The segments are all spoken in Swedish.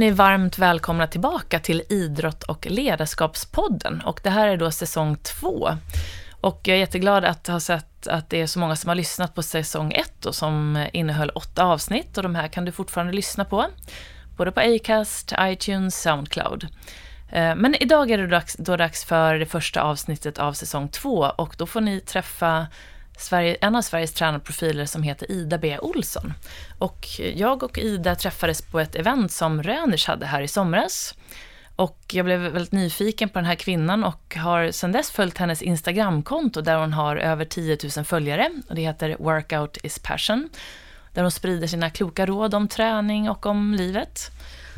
ni varmt välkomna tillbaka till Idrott och ledarskapspodden. Och det här är då säsong två. Och jag är jätteglad att ha sett att det är så många som har lyssnat på säsong ett och som innehöll åtta avsnitt. Och de här kan du fortfarande lyssna på. Både på Acast, iTunes, Soundcloud. Eh, men idag är det dags, då dags för det första avsnittet av säsong två och då får ni träffa Sverige, en av Sveriges tränarprofiler som heter Ida B. Olsson. Och jag och Ida träffades på ett event som Röners hade här i somras. Och jag blev väldigt nyfiken på den här kvinnan och har sedan dess följt hennes Instagramkonto där hon har över 10 000 följare. Och det heter Workout is passion. Där hon sprider sina kloka råd om träning och om livet.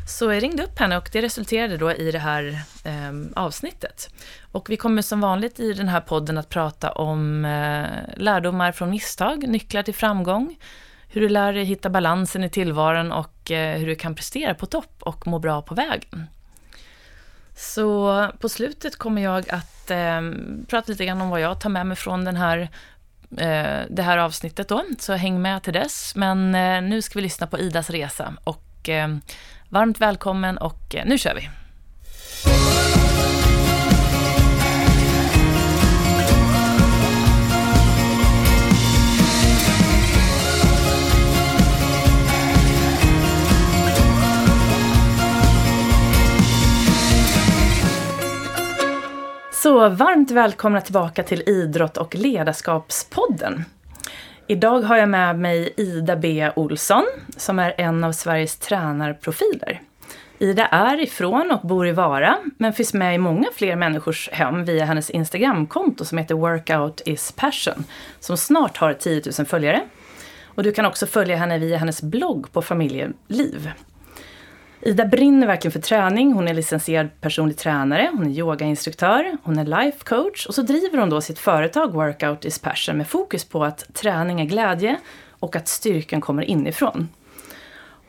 Så jag ringde upp henne och det resulterade då i det här eh, avsnittet. Och vi kommer som vanligt i den här podden att prata om eh, lärdomar från misstag, nycklar till framgång, hur du lär dig hitta balansen i tillvaron och eh, hur du kan prestera på topp och må bra på vägen. Så på slutet kommer jag att eh, prata lite grann om vad jag tar med mig från den här, eh, det här avsnittet då, så häng med till dess. Men eh, nu ska vi lyssna på Idas resa och eh, varmt välkommen och eh, nu kör vi! Så varmt välkomna tillbaka till Idrott och ledarskapspodden. Idag har jag med mig Ida B. Olsson som är en av Sveriges tränarprofiler. Ida är ifrån och bor i Vara, men finns med i många fler människors hem via hennes Instagramkonto som heter Workout is passion, som snart har 10 000 följare. Och du kan också följa henne via hennes blogg på Familjeliv. Ida brinner verkligen för träning. Hon är licensierad personlig tränare, hon är yogainstruktör, hon är life coach och så driver hon då sitt företag Workout is passion med fokus på att träning är glädje och att styrkan kommer inifrån.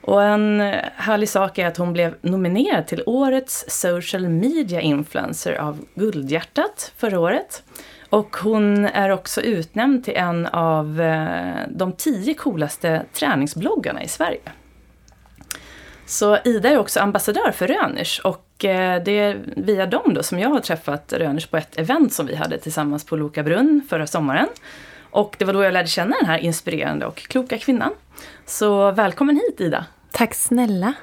Och en härlig sak är att hon blev nominerad till årets social media influencer av Guldhjärtat förra året. Och hon är också utnämnd till en av eh, de tio coolaste träningsbloggarna i Sverige. Så Ida är också ambassadör för Röners och eh, det är via dem då som jag har träffat Röners på ett event som vi hade tillsammans på Loka brunn förra sommaren. Och det var då jag lärde känna den här inspirerande och kloka kvinnan. Så välkommen hit Ida! Tack snälla!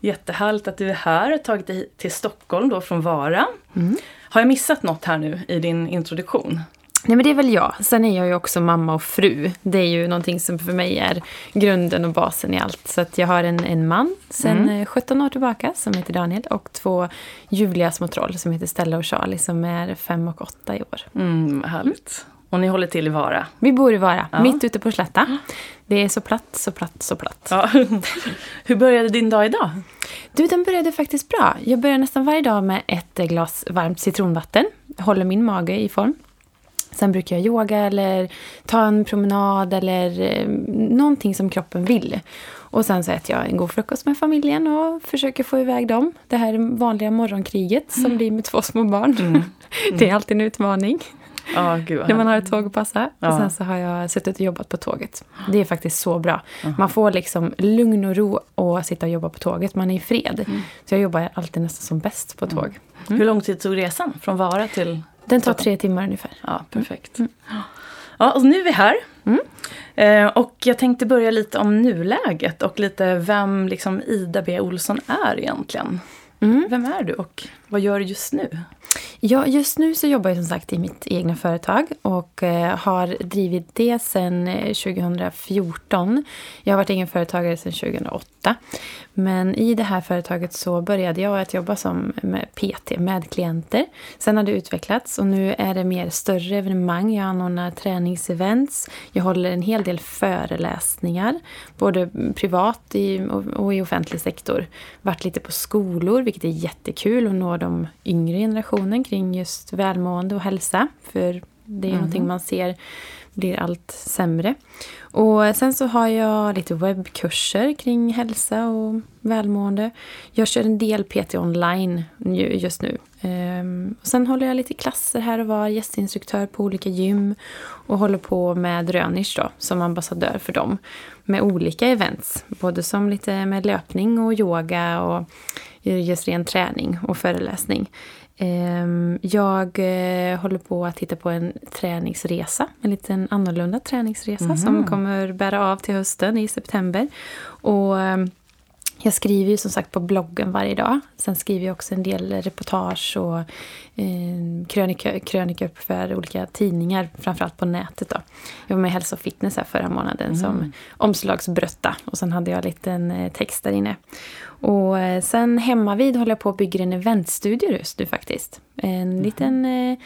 Jättehärligt att du är här tagit dig till Stockholm då från Vara. Mm. Har jag missat något här nu i din introduktion? Nej men det är väl jag. Sen är jag ju också mamma och fru. Det är ju någonting som för mig är grunden och basen i allt. Så att jag har en, en man sen mm. 17 år tillbaka som heter Daniel och två ljuvliga små troll som heter Stella och Charlie som är fem och åtta i år. Mm, härligt. Och ni håller till i Vara? Vi bor i Vara, ja. mitt ute på Slätta. Det är så platt, så platt, så platt. Ja. Hur började din dag idag? Du, den började faktiskt bra. Jag börjar nästan varje dag med ett glas varmt citronvatten. Håller min mage i form. Sen brukar jag yoga eller ta en promenad eller eh, någonting som kroppen vill. Och sen så äter jag en god frukost med familjen och försöker få iväg dem. Det här vanliga morgonkriget mm. som blir med två små barn. Mm. Mm. det är alltid en utmaning. Oh, Gud, när man har ett tåg att passa. Ja. Och sen så har jag suttit och jobbat på tåget. Det är faktiskt så bra. Uh Man får liksom lugn och ro och sitta och jobba på tåget. Man är i fred. Mm. Så jag jobbar alltid nästan som bäst på tåg. Mm. Hur lång tid tog resan från Vara till den tar tre timmar ungefär. Ja, perfekt. Mm. Ja, och nu är vi här. Mm. Eh, och jag tänkte börja lite om nuläget och lite vem liksom Ida B Olsson är egentligen. Mm. Vem är du och vad gör du just nu? Ja, just nu så jobbar jag som sagt i mitt egna företag och eh, har drivit det sedan 2014. Eh, jag har varit egen företagare sedan 2008. Men i det här företaget så började jag att jobba som PT med klienter. Sen har det utvecklats och nu är det mer större evenemang. Jag anordnar träningsevents. Jag håller en hel del föreläsningar, både privat och i offentlig sektor. Varit lite på skolor, vilket är jättekul att nå de yngre generationen kring just välmående och hälsa. För det är mm. någonting man ser blir allt sämre. Och sen så har jag lite webbkurser kring hälsa och välmående. Jag kör en del PT online just nu. Ehm, och sen håller jag lite klasser här och var, gästinstruktör på olika gym och håller på med Rönisch då, som ambassadör för dem. Med olika events, både som lite med löpning och yoga och just ren träning och föreläsning. Ehm, jag eh, håller på att titta på en träningsresa, en liten annorlunda träningsresa mm. som kommer bära av till hösten i september. Och ehm, jag skriver ju som sagt på bloggen varje dag. Sen skriver jag också en del reportage och eh, krönika, krönikor för olika tidningar, framförallt på nätet. Då. Jag var med i Hälsa och Fitness här förra månaden mm. som omslagsbrötta och sen hade jag en liten eh, text där inne. Och eh, sen hemma vid håller jag på att bygga en eventstudio just nu faktiskt. En mm. liten eh,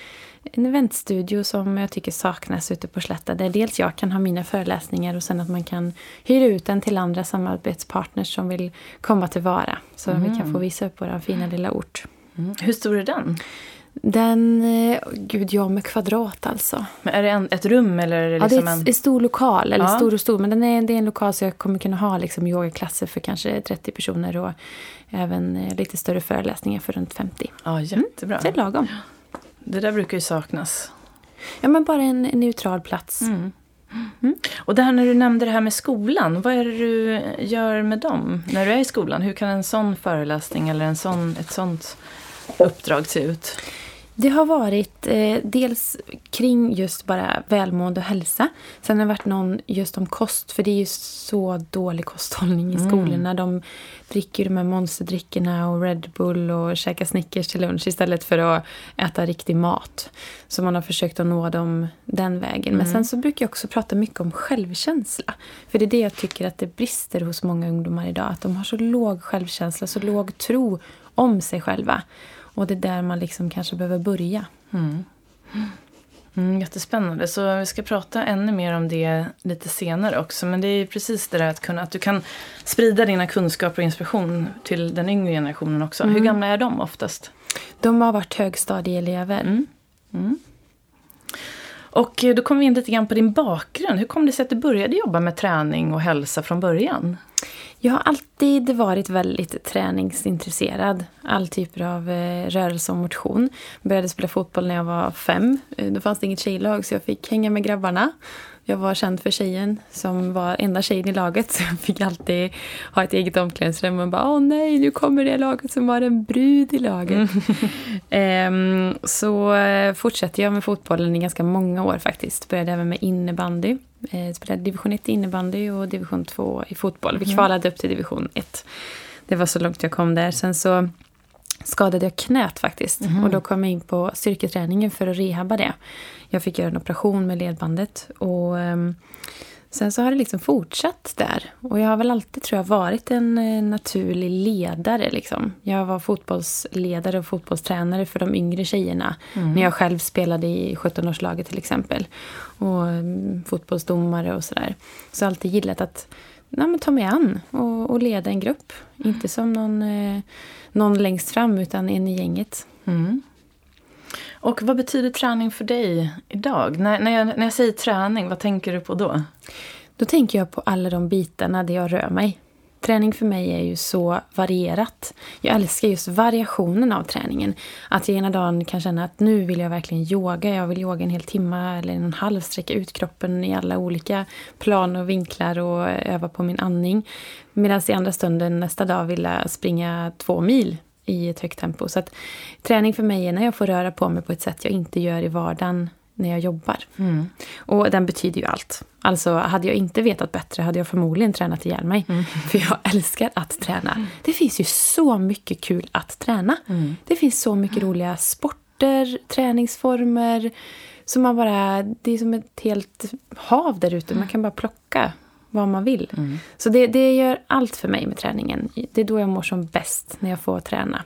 en eventstudio som jag tycker saknas ute på Slätta. Där dels jag kan ha mina föreläsningar och sen att man kan hyra ut den till andra samarbetspartners som vill komma till Vara. Så mm. vi kan få mm. visa upp vår fina lilla ort. Mm. Hur stor är den? Den, eh, gud ja med kvadrat alltså. Men är det en, ett rum eller är det liksom ja, det är en... en stor lokal. Eller ja. stor och stor, men den är, det är en lokal så jag kommer kunna ha liksom yogaklasser för kanske 30 personer och även eh, lite större föreläsningar för runt 50. Ja, jättebra. Mm, det är lagom. Det där brukar ju saknas. Ja, men bara en neutral plats. Mm. Mm. Och det här när du nämnde det här med skolan, vad är det du gör med dem när du är i skolan? Hur kan en sån föreläsning eller en sån, ett sånt uppdrag se ut? Det har varit eh, dels kring just bara välmående och hälsa. Sen har det varit någon just om kost, för det är ju så dålig kosthållning i mm. skolorna. De dricker de här monsterdrickorna och Red Bull och käkar Snickers till lunch istället för att äta riktig mat. Så man har försökt att nå dem den vägen. Mm. Men sen så brukar jag också prata mycket om självkänsla. För det är det jag tycker att det brister hos många ungdomar idag. Att de har så låg självkänsla, så låg tro om sig själva. Och det är där man liksom kanske behöver börja. Mm. Mm, jättespännande. Så vi ska prata ännu mer om det lite senare också. Men det är precis det där att, kunna, att du kan sprida dina kunskaper och inspiration till den yngre generationen också. Mm. Hur gamla är de oftast? De har varit högstadieelever. Mm. Mm. Och eh, då kommer vi in lite grann på din bakgrund. Hur kom det sig att du började jobba med träning och hälsa från början? Jag har alltid varit väldigt träningsintresserad. All typer av eh, rörelse och motion. Började spela fotboll när jag var fem. Eh, då fanns det inget tjejlag så jag fick hänga med grabbarna. Jag var känd för tjejen som var enda tjejen i laget så jag fick alltid ha ett eget omklädningsrum och bara åh nej, nu kommer det laget som har en brud i laget. Mm. um, så uh, fortsatte jag med fotbollen i ganska många år faktiskt. Började även med innebandy. Uh, spelade division 1 i innebandy och division 2 i fotboll. Vi mm. kvalade upp till division 1. Det var så långt jag kom där. Sen så skadade jag knät faktiskt. Mm. Och då kom jag in på styrketräningen för att rehabba det. Jag fick göra en operation med ledbandet. Och um, sen så har det liksom fortsatt där. Och jag har väl alltid tror jag varit en uh, naturlig ledare. Liksom. Jag var fotbollsledare och fotbollstränare för de yngre tjejerna. Mm. När jag själv spelade i 17-årslaget till exempel. Och um, fotbollsdomare och sådär. Så jag har alltid gillat att ja, men ta mig an och, och leda en grupp. Mm. Inte som någon, eh, någon längst fram, utan en i gänget. Mm. Och vad betyder träning för dig idag? När, när, jag, när jag säger träning, vad tänker du på då? Då tänker jag på alla de bitarna där jag rör mig. Träning för mig är ju så varierat. Jag älskar just variationen av träningen. Att jag ena dagen kan känna att nu vill jag verkligen yoga. Jag vill yoga en hel timme eller en halv, sträcka ut kroppen i alla olika plan och vinklar och öva på min andning. Medan i andra stunden nästa dag vill jag springa två mil i ett högt tempo. Så att träning för mig är när jag får röra på mig på ett sätt jag inte gör i vardagen när jag jobbar. Mm. Och den betyder ju allt. Alltså hade jag inte vetat bättre hade jag förmodligen tränat ihjäl mig. Mm. För jag älskar att träna. Mm. Det finns ju så mycket kul att träna. Mm. Det finns så mycket roliga sporter, träningsformer. Så man bara, det är som ett helt hav där ute. Man kan bara plocka vad man vill. Mm. Så det, det gör allt för mig med träningen. Det är då jag mår som bäst, när jag får träna.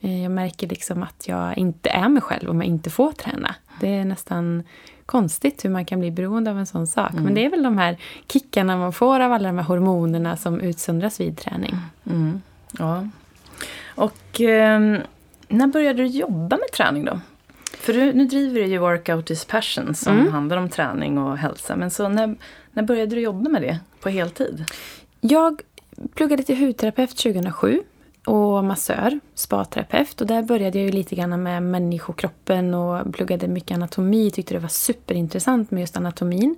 Eh, jag märker liksom att jag inte är mig själv om jag inte får träna. Det är nästan konstigt hur man kan bli beroende av en sån sak. Mm. Men det är väl de här kickarna man får av alla de här hormonerna som utsöndras vid träning. Mm. Ja. Och eh, när började du jobba med träning då? För du, nu driver du ju Workout is Passion som mm. handlar om träning och hälsa. Men så när, när började du jobba med det på heltid? Jag pluggade till hudterapeut 2007 och massör, spaterapeut. Och där började jag ju lite grann med människokroppen och pluggade mycket anatomi. Tyckte det var superintressant med just anatomin.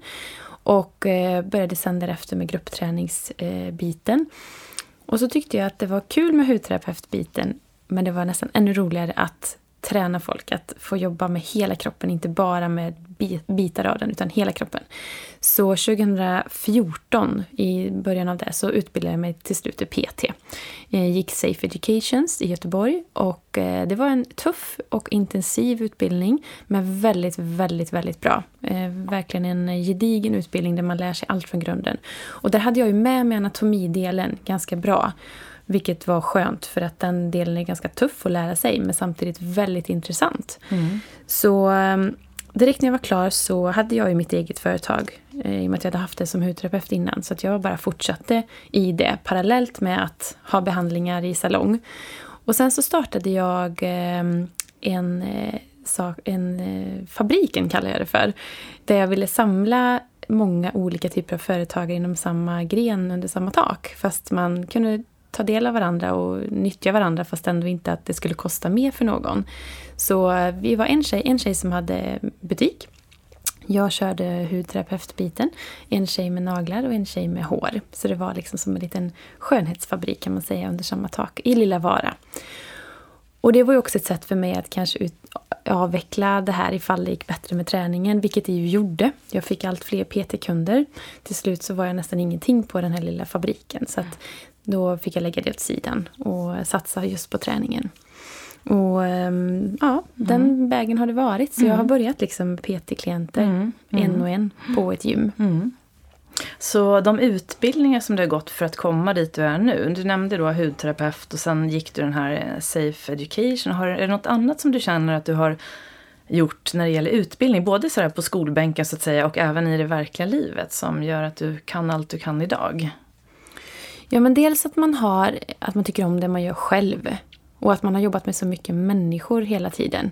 Och eh, började sen därefter med gruppträningsbiten. Och så tyckte jag att det var kul med hudterapeutbiten. Men det var nästan ännu roligare att träna folk. Att få jobba med hela kroppen, inte bara med bitar av den, utan hela kroppen. Så 2014, i början av det, så utbildade jag mig till slut till PT. Jag eh, gick Safe Educations i Göteborg och eh, det var en tuff och intensiv utbildning, men väldigt, väldigt, väldigt bra. Eh, verkligen en gedigen utbildning där man lär sig allt från grunden. Och där hade jag ju med mig anatomidelen ganska bra. Vilket var skönt för att den delen är ganska tuff att lära sig men samtidigt väldigt intressant. Mm. Så ehm, direkt när jag var klar så hade jag ju mitt eget företag. Eh, I och med att jag hade haft det som hudterapeut innan. Så att jag bara fortsatte i det parallellt med att ha behandlingar i salong. Och sen så startade jag ehm, en, eh, en eh, fabriken kallar jag det för. Där jag ville samla många olika typer av företagare inom samma gren under samma tak. Fast man kunde ta del av varandra och nyttja varandra fast ändå inte att det skulle kosta mer för någon. Så eh, vi var en tjej, en tjej som hade butik. Jag körde hudterapeutbiten, en tjej med naglar och en tjej med hår. Så det var liksom som en liten skönhetsfabrik kan man säga under samma tak i lilla Vara. Och det var ju också ett sätt för mig att kanske ut, avveckla det här ifall det gick bättre med träningen, vilket det ju gjorde. Jag fick allt fler PT-kunder. Till slut så var jag nästan ingenting på den här lilla fabriken. Så då fick jag lägga det åt sidan och satsa just på träningen. Och ehm, ja, mm. den vägen har det varit. Så mm. jag har mm. börjat liksom PT-klienter mm. en och en på ett gym. Mm. Så de utbildningar som du har gått för att komma dit du är nu. Du nämnde då hudterapeut och sen gick du den här eh, Safe Education. Har, är det något annat som du känner att du har gjort när det gäller utbildning? Både så på skolbänken så att säga och även i det verkliga livet som gör att du kan allt du kan idag? Ja, men dels att man har, att man tycker om det man gör själv. Och att man har jobbat med så mycket människor hela tiden.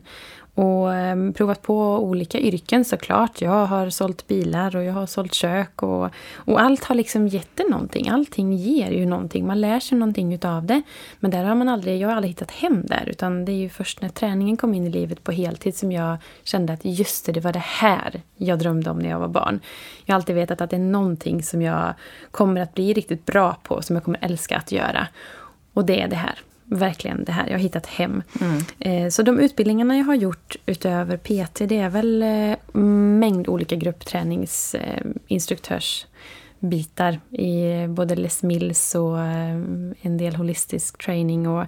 Och ehm, provat på olika yrken såklart. Jag har sålt bilar och jag har sålt kök. Och, och allt har liksom gett en någonting. Allting ger ju någonting. Man lär sig någonting utav det. Men där har man aldrig, jag har aldrig hittat hem där. Utan det är ju först när träningen kom in i livet på heltid som jag kände att just det, det var det här jag drömde om när jag var barn. Jag har alltid vetat att det är någonting som jag kommer att bli riktigt bra på. Som jag kommer älska att göra. Och det är det här verkligen det här. Jag har hittat hem. Mm. Eh, så de utbildningarna jag har gjort utöver PT, det är väl eh, mängd olika gruppträningsinstruktörsbitar i både Les Mills och eh, en del holistisk training och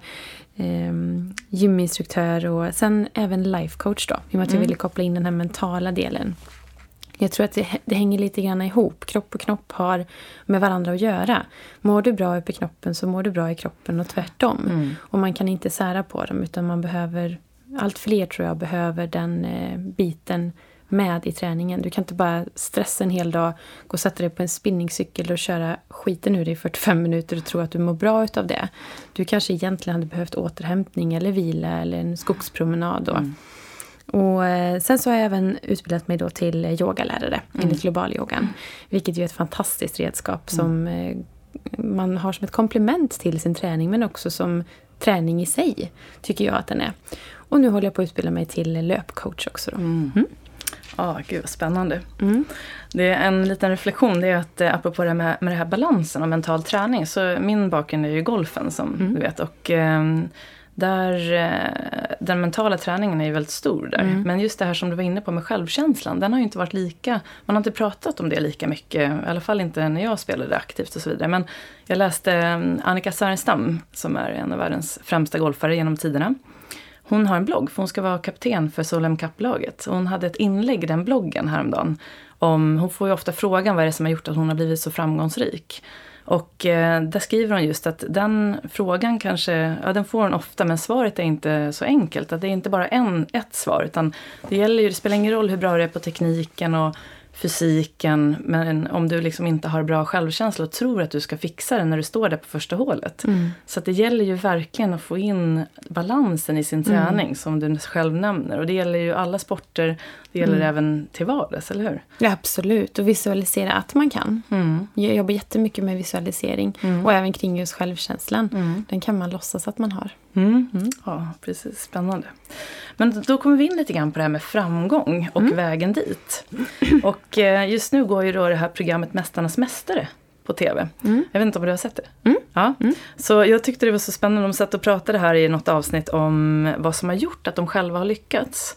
gyminstruktör och sen även life coach då. I och med att jag mm. ville koppla in den här mentala delen. Jag tror att det, det, hänger lite grann ihop. Kropp och knopp har med varandra att göra. Mår du bra uppe i knoppen så mår du bra i kroppen och tvärtom. Mm. Och man kan inte sära på dem utan man behöver, allt fler tror jag behöver den eh, biten med i träningen. Du kan inte bara stressa en hel dag, gå och sätta dig på en spinningcykel och köra skiten ur dig i 45 minuter och tro att du mår bra utav det. Du kanske egentligen hade behövt återhämtning eller vila eller en skogspromenad. Då. Mm. Och eh, sen så har jag även utbildat mig då till yogalärare mm. enligt globalyogan. Vilket är ett fantastiskt redskap mm. som eh, man har som ett komplement till sin träning men också som träning i sig, tycker jag att den är. Och nu håller jag på att utbilda mig till löpcoach också. Då. Mm. Mm. Ah, gud vad spännande. Mm. Det är en liten reflektion, det är att eh, apropå det med, med det här balansen och mental träning, så min bakgrund är ju golfen som mm. du vet. Och, eh, där, eh, den mentala träningen är ju väldigt stor där. Mm. Men just det här som du var inne på med självkänslan, den har ju inte varit lika, man har inte pratat om det lika mycket, i alla fall inte när jag spelade aktivt och så vidare. Men jag läste mm, Annika Särenstam, som är en av världens främsta golfare genom tiderna. Hon har en blogg, för hon ska vara kapten för Solheim Cup-laget. Hon hade ett inlägg i den bloggen häromdagen. Om, hon får ju ofta frågan vad är det som har gjort att hon har blivit så framgångsrik. Och eh, där skriver hon just att den frågan kanske, ja den får hon ofta men svaret är inte så enkelt. Att det är inte bara en, ett svar utan det gäller ju, det spelar ingen roll hur bra du är på tekniken och fysiken. Men om du liksom inte har bra självkänsla och tror att du ska fixa det när du står där på första hålet. Mm. Så att det gäller ju verkligen att få in balansen i sin träning som du själv nämner. Och det gäller ju alla sporter. Det gäller även till vardags, eller hur? Ja, absolut. Och visualisera att man kan. Jag jobbar jättemycket med visualisering. Och även kring just självkänslan. Den kan man låtsas att man har. Mm. Ja, precis. Spännande. Men då kommer vi in lite grann på det här med framgång och vägen dit. Och eh, just nu går ju då det här programmet Mästarnas Mästare på TV. Jag vet inte om du har sett det? Ja. Så jag tyckte det var så spännande. De satt och pratade här i något avsnitt om vad som har gjort att de själva har lyckats.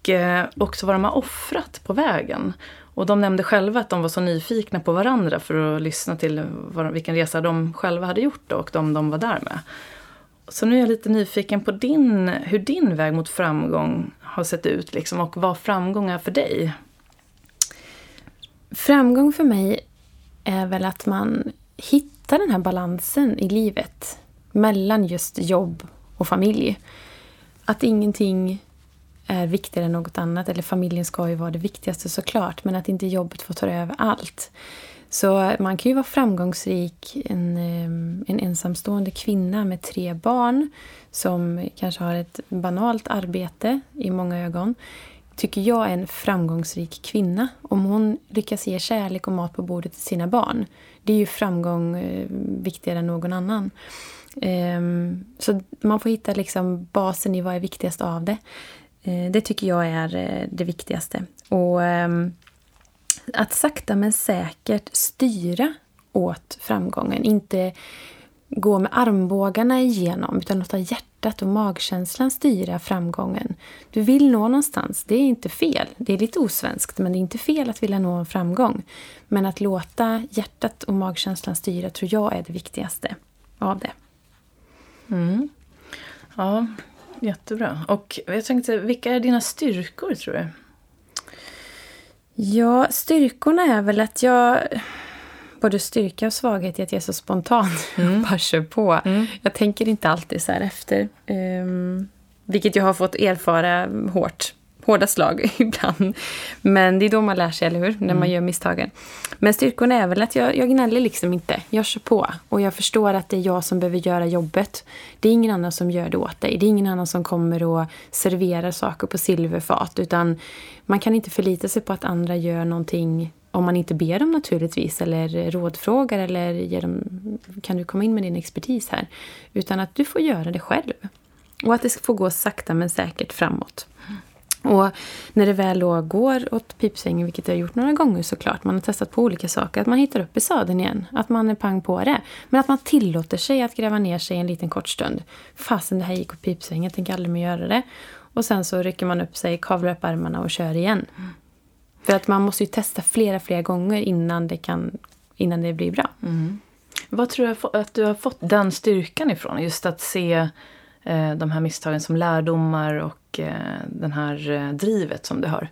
Och eh, också vad de har offrat på vägen. Och de nämnde själva att de var så nyfikna på varandra för att lyssna till vad, vilken resa de själva hade gjort och de de var där med. Så nu är jag lite nyfiken på din, hur din väg mot framgång har sett ut liksom, och vad framgång är för dig. Framgång för mig är väl att man hittar den här balansen i livet mellan just jobb och familj. Att ingenting är viktigare än något annat. Eller familjen ska ju vara det viktigaste såklart. Men att inte jobbet får ta över allt. Så man kan ju vara framgångsrik, en, ehm, en ensamstående kvinna med tre barn som kanske har ett banalt arbete i många ögon tycker jag är en framgångsrik kvinna. Om hon lyckas ge kärlek och mat på bordet till sina barn. Det är ju framgång eh, viktigare än någon annan. Ehm, så man får hitta liksom basen i vad är viktigast av det. Eh, det tycker jag är eh, det viktigaste. Och ehm, att sakta men säkert styra åt framgången. Inte gå med armbågarna igenom utan låta hjärtat och magkänslan styra framgången. Du vill nå någonstans, det är inte fel. Det är lite osvenskt men det är inte fel att vilja nå en framgång. Men att låta hjärtat och magkänslan styra tror jag är det viktigaste av det. Mm. Ja, jättebra. Och jag tänkte, vilka är dina styrkor tror du? Ja, styrkorna är väl att jag... Både styrka och svaghet är att jag är så spontan. Mm. bara kör på. Jag tänker inte alltid så här efter. Um, vilket jag har fått erfara hårt. Hårda slag ibland. Men det är då man lär sig, eller hur? När man gör misstagen. Men styrkorna är väl att jag, jag gnäller liksom inte. Jag kör på. Och jag förstår att det är jag som behöver göra jobbet. Det är ingen annan som gör det åt dig. Det är ingen annan som kommer och serverar saker på silverfat. Utan man kan inte förlita sig på att andra gör någonting om man inte ber dem naturligtvis eller rådfrågar eller ger dem, kan du komma in med din expertis här? Utan att du får göra det själv. Och att det får gå sakta men säkert framåt. Och när det väl då går åt pipsvängen, vilket jag har gjort några gånger såklart, man har testat på olika saker, att man hittar upp i sadeln igen. Att man är pang på det. Men att man tillåter sig att gräva ner sig en liten kort stund. Fasen, det här gick åt pipsvängen, jag tänker aldrig mer göra det. Och sen så rycker man upp sig, kavlar upp armarna och kör igen. För att man måste ju testa flera, flera gånger innan det, kan, innan det blir bra. Vad tror du att du har fått den styrkan ifrån? Just att se Eh, de här misstagen som lärdomar och det den här eh, drivet som du har.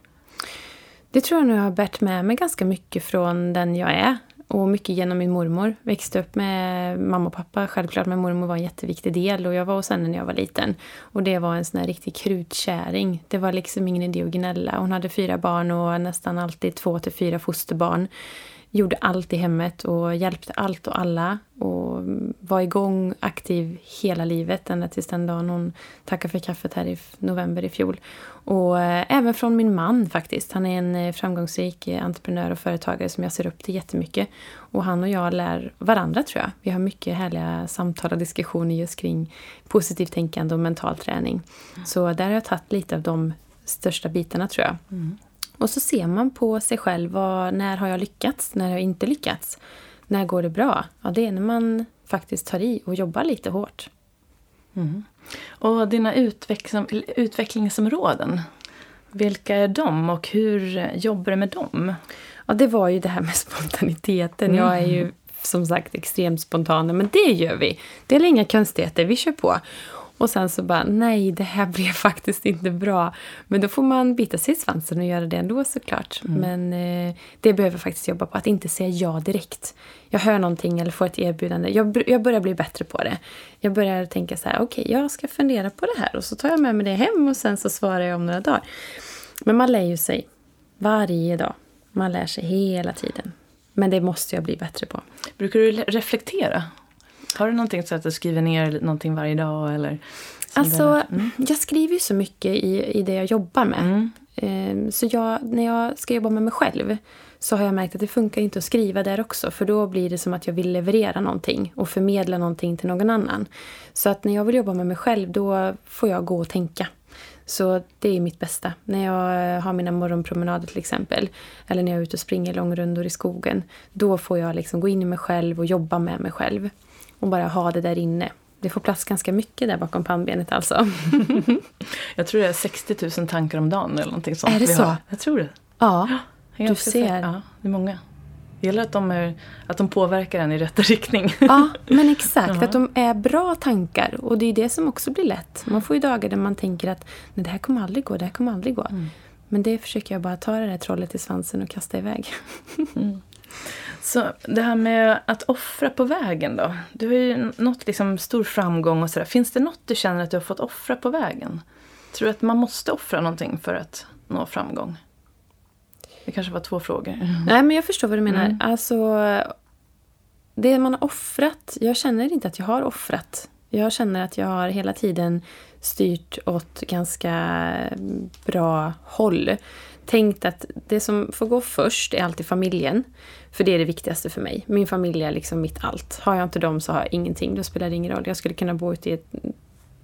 Det tror jag nog jag har bärt med mig ganska mycket från den jag är. Och mycket genom min mormor. Växte upp med mamma och pappa. Självklart, men mormor var en jätteviktig del. Och jag var hos henne när jag var liten. Och det var en sån här riktig krutkärring. Det var liksom ingen idé att gnälla. Hon hade fyra barn och nästan alltid två till fyra fosterbarn. Gjorde allt i hemmet och hjälpte allt och alla. Och var igång aktiv hela livet. Ända tills den dagen hon tackade för kaffet här i november i fjol. Och eh, även från min man faktiskt. Han är en eh, framgångsrik eh, entreprenör och företagare som jag ser upp till jättemycket. Och han och jag lär varandra tror jag. Vi har mycket härliga samtal och diskussioner just kring positivt tänkande och mental träning. Så där har jag tagit lite av de största bitarna tror jag. Och så ser man på sig själv. Vad, när har jag lyckats? När har jag inte lyckats? När går det bra? Ja, det är när man faktiskt tar i och jobbar lite hårt. Och dina utveckling, utvecklingsområden, vilka är de och hur jobbar du med dem? Ja, det var ju det här med spontaniteten. Jag är ju som sagt extremt spontan, men det gör vi. Det är inga konstigheter, vi kör på. Och sen så bara, nej, det här blev faktiskt inte bra. Men då får man bita sig i svansen och göra det ändå såklart. Men eh, det behöver jag faktiskt jobba på, att inte säga ja direkt. Jag hör någonting eller får ett erbjudande. Jag, jag börjar bli bättre på det. Jag börjar tänka så här, okej, jag ska fundera på det här. Och så tar jag med mig det hem och sen så svarar jag om några dagar. Men man lär ju sig varje dag. Man lär sig hela tiden. Men det måste jag bli bättre på. Brukar du reflektera? Har du någonting så att du skriver ner någonting varje dag? Eller alltså, mm. jag skriver ju så mycket i, i det jag jobbar med. Mm. Ehm, så jag, när jag ska jobba med mig själv så har jag märkt att det funkar inte att skriva där också. För då blir det som att jag vill leverera någonting och förmedla någonting till någon annan. Så att när jag vill jobba med mig själv då får jag gå och tänka. Så det är mitt bästa. När jag har mina morgonpromenader till exempel. Eller när jag är ute och springer långrundor i skogen. Då får jag liksom gå in i mig själv och jobba med mig själv. Och bara ha det där inne. Det får plats ganska mycket där bakom pannbenet alltså. jag tror det är 60 000 tankar om dagen eller någonting sånt. Är det så? Har. Jag tror det. Ja, du ser. Ja, det är många. Det gäller att de, är, att de påverkar en i rätt riktning. Ja, men exakt. Uh Att de är bra tankar. Och det är det som också blir lätt. Man får ju dagar där man tänker att Nej, det här kommer aldrig gå, det här kommer aldrig gå. Mm. Men det försöker jag bara ta det där trollet i svansen och kasta iväg. Mm. Så det här med att offra på vägen då? Du har ju nått liksom stor framgång och sådär. Finns det något du känner att du har fått offra på vägen? Tror du att man måste offra någonting för att nå framgång? Det kanske var två frågor. Mm. Nej, men jag förstår vad du menar. Mm. Alltså, det man har offrat. Jag känner inte att jag har offrat. Jag känner att jag har hela tiden styrt åt ganska bra håll. Tänkt att det som får gå först är alltid familjen. För det är det viktigaste för mig. Min familj är liksom mitt allt. Har jag inte dem så har jag ingenting. Då spelar det ingen roll. Jag skulle kunna bo ute i ett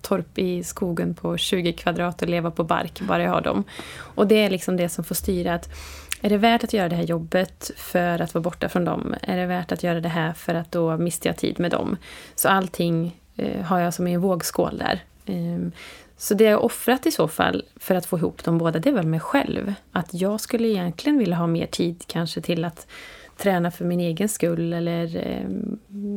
torp i skogen på 20 kvadrat och leva på bark, bara jag har dem. Och det är liksom det som får styra att är det värt att göra det här jobbet för att vara borta från dem? Är det värt att göra det här för att då mister jag tid med dem? Så allting eh, har jag som i en vågskål där. Um, så det jag har offrat i så fall för att få ihop de båda, det är väl mig själv. Att jag skulle egentligen vilja ha mer tid kanske till att träna för min egen skull eller eh,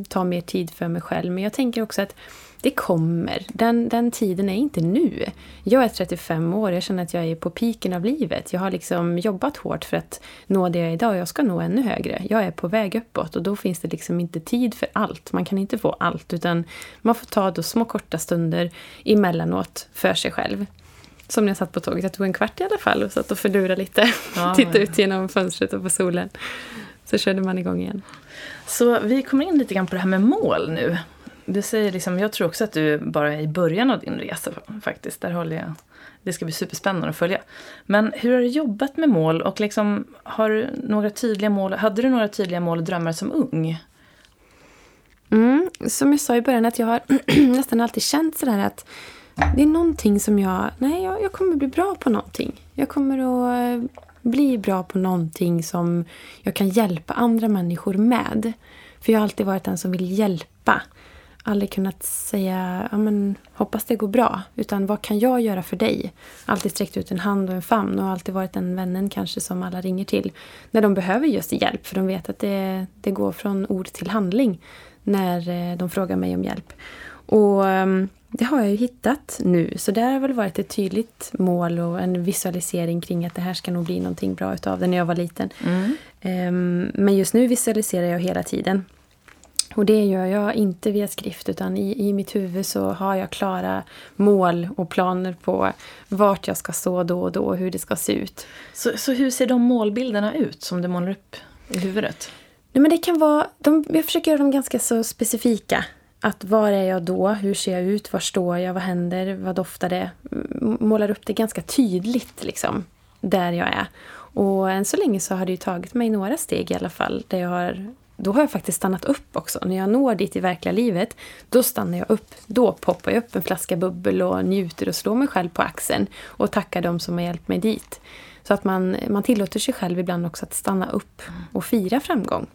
ta mer tid för mig själv. Men jag tänker också att det kommer. Den, den tiden är inte nu. Jag är 35 år, jag känner att jag är på piken av livet. Jag har liksom jobbat hårt för att nå det jag är idag och jag ska nå ännu högre. Jag är på väg uppåt och då finns det liksom inte tid för allt. Man kan inte få allt utan man får ta då små korta stunder emellanåt för sig själv. Som när jag satt på tåget, jag tog en kvart i alla fall och satt och förlurade lite. Ja, Tittade ut genom fönstret och på solen. Så körde man igång igen. Så vi kommer in lite grann på det här med mål nu. Du säger liksom, jag tror också att du bara är i början av din resa faktiskt. Där håller jag. Det ska bli superspännande att följa. Men hur har du jobbat med mål och liksom, har du några tydliga mål? Hade du några tydliga mål och drömmar som ung? Mm, som jag sa i början att jag har nästan alltid känt sådär att det är någonting som jag, nej jag, jag kommer bli bra på någonting. Jag kommer att bli bra på någonting som jag kan hjälpa andra människor med. För jag har alltid varit den som vill hjälpa aldrig kunnat säga ja, men, hoppas det går bra. Utan vad kan jag göra för dig? Alltid sträckt ut en hand och en famn och alltid varit den vännen kanske som alla ringer till när de behöver just hjälp. För de vet att det, det går från ord till handling när eh, de frågar mig om hjälp. Och um, det har jag ju hittat nu. Så det har väl varit ett tydligt mål och en visualisering kring att det här ska nog bli någonting bra utav det när jag var liten. Mm. Um, men just nu visualiserar jag hela tiden. Och det gör jag inte via skrift utan i, i mitt huvud så har jag klara mål och planer på vart jag ska stå då och då och hur det ska se ut. Så, så hur ser de målbilderna ut som du målar upp i huvudet? Nej, men det kan vara, de, jag försöker göra dem ganska så specifika. Att var är jag då? Hur ser jag ut? Var står jag? Vad händer? Vad doftar det? Målar upp det ganska tydligt liksom, där jag är. Och än så länge så har det ju tagit mig några steg i alla fall där jag har då har jag faktiskt stannat upp också. När jag når dit i verkliga livet, då stannar jag upp. Då poppar jag upp en flaska bubbel och njuter och slår mig själv på axeln och tackar dem som har hjälpt mig dit. Så att man, man tillåter sig själv ibland också att stanna upp och fira framgång.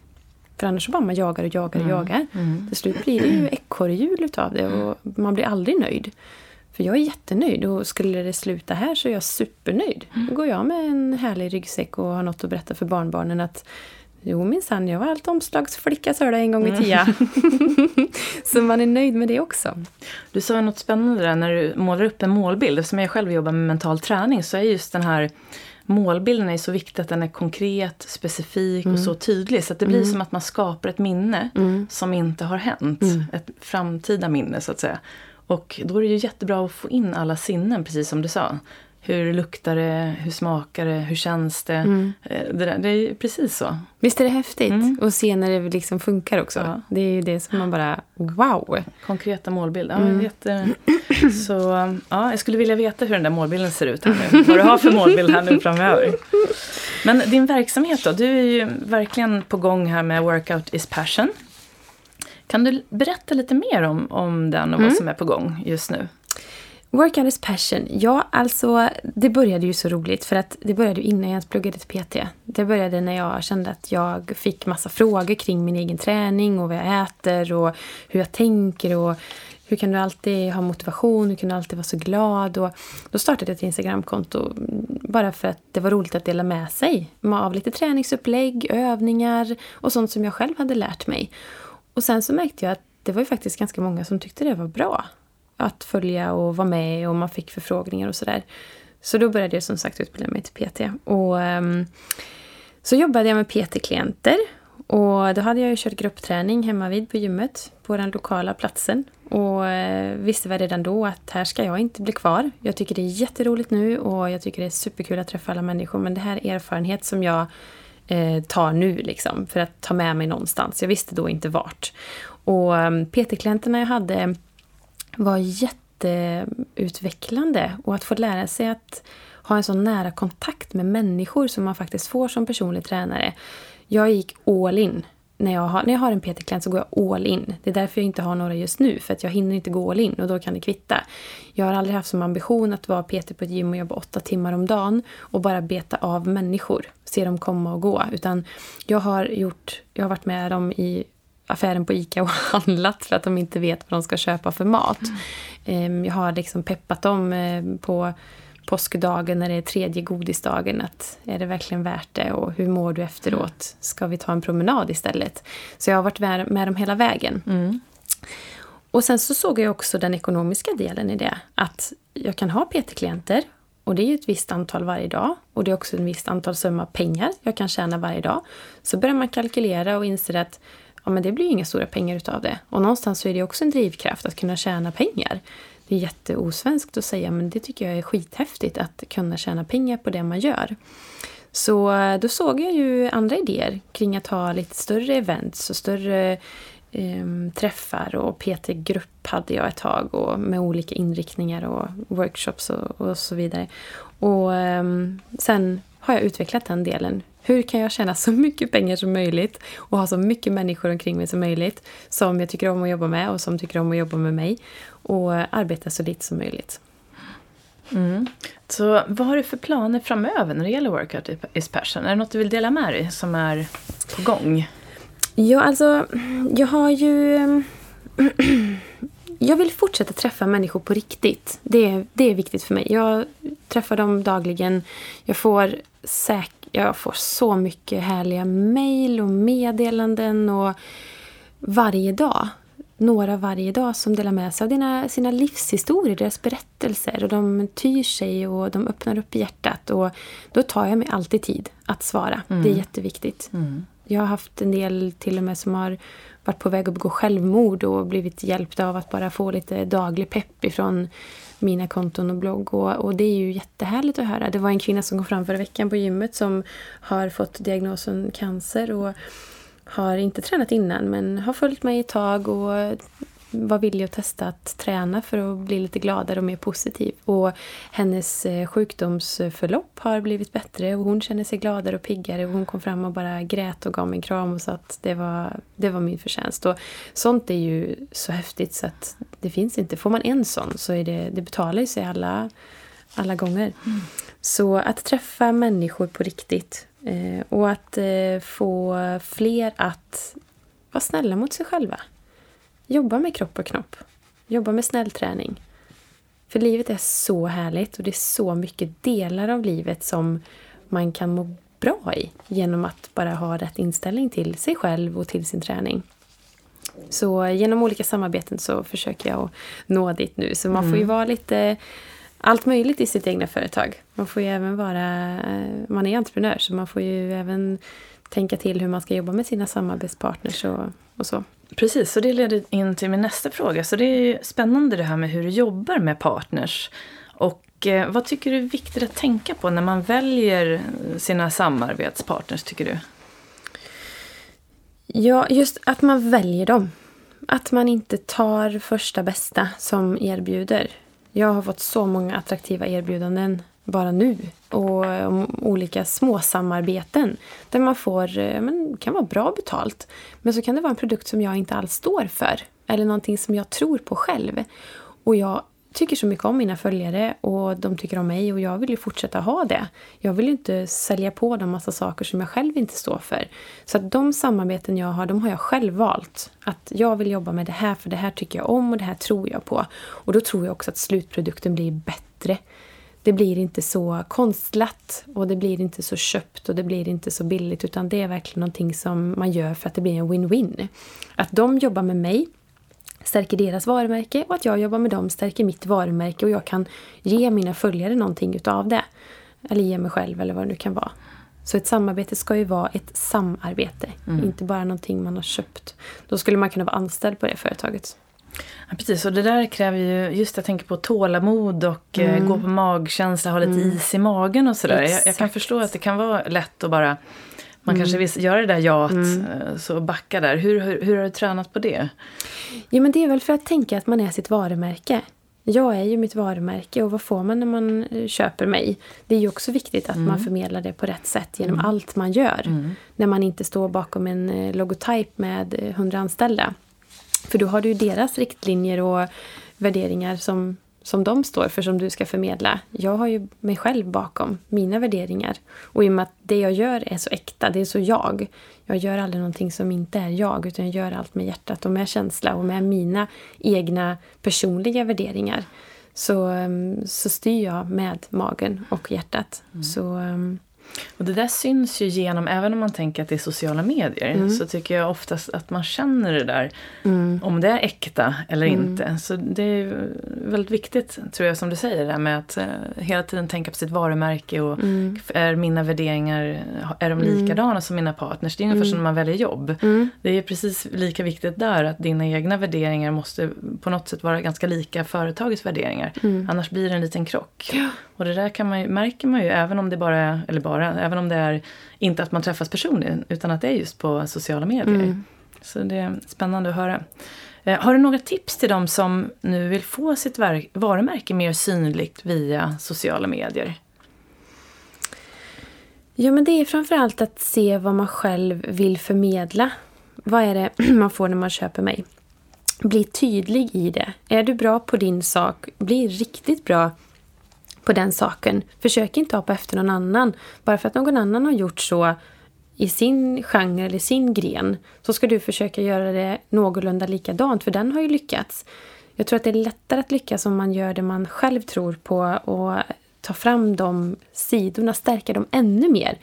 För annars så bara man jagar och jagar och mm. jagar. Mm. Till slut blir det ju ekorrhjul utav det och man blir aldrig nöjd. För jag är jättenöjd och skulle det sluta här så är jag supernöjd. Då går jag med en härlig ryggsäck och har något att berätta för barnbarnen att Jo minsann, jag var allt omslagsflicka sa en gång i tiden. Mm. så man är nöjd med det också. Du sa något spännande där när du målar upp en målbild. Eftersom jag själv jobbar med mental träning så är just den här målbilden är så viktig att den är konkret, specifik mm. och så tydlig. Så att det blir mm. som att man skapar ett minne mm. som inte har hänt. Mm. Ett framtida minne så att säga. Och då är det ju jättebra att få in alla sinnen, precis som du sa. Hur luktar det, hur smakar det, hur känns det? Mm. Eh, Det, där, det är precis så. Visst är det häftigt? Mm. Och se när det liksom funkar också. Ja. Det är ju det som man bara, wow! Konkreta målbilder. Ja, Mm. Så ja, jag skulle vilja veta hur den där målbilden ser ut här nu. Vad du har för målbild här nu framöver. Men din verksamhet då? Du är ju verkligen på gång här med Workout is passion. Kan du berätta lite mer om, om den och Mm. vad som är på gång just nu? Workout is passion. Ja, alltså det började ju så roligt för att det började ju innan jag ens pluggade till PT. Det började när jag kände att jag fick massa frågor kring min egen träning och vad jag äter och hur jag tänker och hur kan du alltid ha motivation, hur kan du alltid vara så glad? Och då startade jag ett Instagramkonto mm, bara för att det var roligt att dela med sig av lite träningsupplägg, övningar och sånt som jag själv hade lärt mig. Och sen så märkte jag att det var ju faktiskt ganska många som tyckte det var bra att följa och vara med och man fick förfrågningar och sådär. Så då började jag som sagt utbilda mig till PT. Och um, så jobbade jag med PT-klienter. Och då hade jag ju kört gruppträning hemma vid på gymmet på den lokala platsen. Och uh, visste väl redan då att här ska jag inte bli kvar. Jag tycker det är jätteroligt nu och jag tycker det är superkul att träffa alla människor. Men det här är erfarenhet som jag uh, tar nu liksom för att ta med mig någonstans. Jag visste då inte vart. Och ehm, um, PT-klienterna jag hade var jätteutvecklande. Och att få lära sig att ha en så nära kontakt med människor som man faktiskt får som personlig tränare. Jag gick all in. När jag har, när jag har en PT-klient så går jag all in. Det är därför jag inte har några just nu. För att jag hinner inte gå all in och då kan det kvitta. Jag har aldrig haft som ambition att vara PT på ett gym och jobba åtta timmar om dagen. Och bara beta av människor. Se dem komma och gå. Utan jag har, gjort, jag har varit med dem i affären på ICA och handlat för att de inte vet vad de ska köpa för mat. Ehm, Jag har liksom peppat dem eh, på påskdagen när det är tredje godisdagen. Att är det verkligen värt det och hur mår du efteråt? Ska vi ta en promenad istället? Så jag har varit med, dem hela vägen. Och sen så såg jag också den ekonomiska delen i det. Att jag kan ha PT-klienter och det är ju ett visst antal varje dag. Och det är också ett visst antal summa pengar jag kan tjäna varje dag. Så börjar man kalkylera och inser att ja, men det blir ju inga stora pengar utav det. Och någonstans så är det också en drivkraft att kunna tjäna pengar. Det är jätteosvenskt att säga men det tycker jag är skithäftigt att kunna tjäna pengar på det man gör. Så eh, då såg jag ju andra idéer kring att ha lite större events och större eh, träffar och PT-grupp hade jag ett tag och med olika inriktningar och workshops och, och så vidare. Och eh, sen har jag utvecklat den delen. Hur kan jag tjäna så mycket pengar som möjligt och ha så mycket människor omkring mig som möjligt som jag tycker om att jobba med och som tycker om att jobba med mig och arbeta så lite som möjligt. Så vad har du för planer framöver när det gäller Workout is passion? Är det något du vill dela med dig som är på gång? Ja, alltså, jag har ju... Jag vill fortsätta träffa människor på riktigt. Det är, det är viktigt för mig. Jag träffar dem dagligen. Jag får, säk jag får så mycket härliga mejl och meddelanden och varje dag. Några varje dag som delar med sig av dina, sina livshistorier, deras berättelser. Och de tyr sig och de öppnar upp hjärtat. Och då tar jag mig alltid tid att svara. Det är jätteviktigt. Jag har haft en del till och med som har varit på väg att begå självmord och blivit hjälpta av att bara få lite daglig pepp ifrån mina konton och blogg. Och, och det är ju jättehärligt att höra. Det var en kvinna som kom fram förra veckan på gymmet som har fått diagnosen cancer och har inte tränat innan men har följt mig ett tag och var villig att testa att träna för att bli lite gladare och mer positiv. Och hennes eh, sjukdomsförlopp har blivit bättre och hon känner sig gladare och piggare. Och hon kom fram och bara grät och gav mig en kram och sa att det var, det var min förtjänst. Och sånt är ju så häftigt så att det finns inte. Får man en sån så är det, det betalar sig alla, alla gånger. Så att träffa människor på riktigt eh, och att eh, få fler att vara snälla mot sig själva. Jobba med kropp och knopp. Jobba med snällträning. För livet är så härligt och det är så mycket delar av livet som man kan må bra i genom att bara ha rätt inställning till sig själv och till sin träning. Så genom olika samarbeten så försöker jag att nå dit nu. Så man får ju vara lite allt möjligt i sitt egna företag. Man får ju även vara, man är entreprenör så man får ju även tänka till hur man ska jobba med sina samarbetspartners och, och så. Precis, så det leder in till min nästa fråga. Så det är ju spännande det här med hur du jobbar med partners. Och eh, vad tycker du är viktigt att tänka på när man väljer sina samarbetspartners, tycker du? Ja, just att man väljer dem. Att man inte tar första bästa som erbjuder. Jag har fått så många attraktiva erbjudanden bara nu. Och om olika små samarbeten där man får, eh, men, kan vara bra betalt. Men så kan det vara en produkt som jag inte alls står för. Eller någonting som jag tror på själv. Och jag tycker så mycket om mina följare och de tycker om mig och jag vill ju fortsätta ha det. Jag vill ju inte sälja på dem massa saker som jag själv inte står för. Så att de samarbeten jag har, de har jag själv valt. Att jag vill jobba med det här för det här tycker jag om och det här tror jag på. Och då tror jag också att slutprodukten blir bättre. Det blir inte så konstlat och det blir inte så köpt och det blir inte så billigt utan det är verkligen någonting som man gör för att det blir en win-win. Att de jobbar med mig stärker deras varumärke och att jag jobbar med dem stärker mitt varumärke och jag kan ge mina följare någonting utav det. Eller ge mig själv eller vad det nu kan vara. Så ett samarbete ska ju vara ett samarbete, mm. inte bara någonting man har köpt. Då skulle man kunna vara anställd på det företaget. Ja, precis, och det där kräver ju, just jag tänker på tålamod och eh, mm. gå på magkänsla, ha lite mm. is i magen och sådär. Jag, jag, kan förstå att det kan vara lätt att bara man mm. kanske vill göra det där jaet, mm. Eh, så backa där. Hur, hur, hur, har du tränat på det? Ja, men det är väl för att tänka att man är sitt varumärke. Jag är ju mitt varumärke och vad får man när man eh, köper mig? Det är ju också viktigt att mm. man förmedlar det på rätt sätt genom mm. allt man gör. Mm. När man inte står bakom en logotyp med hundra anställda. För då har du ju deras riktlinjer och värderingar som som de står för, som du ska förmedla. Jag har ju mig själv bakom mina värderingar. Och i och med att det jag gör är så äkta, det är så jag. Jag gör aldrig någonting som inte är jag, utan jag gör allt med hjärtat och med känsla och med mina egna personliga värderingar. Så, så styr jag med magen och hjärtat. Mm. Så ehm, och det där syns ju genom, även om man tänker att det är sociala medier, mm. så tycker jag oftast att man känner det där. Mm. Om det är äkta eller mm. inte. Så det är väldigt viktigt, tror jag, som du säger, där med att uh, hela tiden tänka på sitt varumärke och mm. är mina värderingar, är de mm. likadana som mina partners? Det är ungefär mm. som när man väljer jobb. Det är precis lika viktigt där att dina egna värderingar måste på något sätt vara ganska lika företagets värderingar. Annars blir det en liten krock. Ja. Och det där kan man ju, märker man ju även om det bara är, eller bara, även om det är inte att man träffas personligen utan att det är just på sociala medier. Mm. Så det är spännande att höra. Eh, har du några tips till dem som nu vill få sitt varumärke mer synligt via sociala medier? Ja, men det är framförallt att se vad man själv vill förmedla. Vad är det man får när man köper mig? Bli tydlig i det. Är du bra på din sak, bli riktigt bra på den saken. Försök inte hoppa efter någon annan. Bara för att någon annan har gjort så i sin genre eller sin gren så ska du försöka göra det någorlunda likadant, för den har ju lyckats. Jag tror att det är lättare att lyckas om man gör det man själv tror på och tar fram de sidorna, stärka dem ännu mer.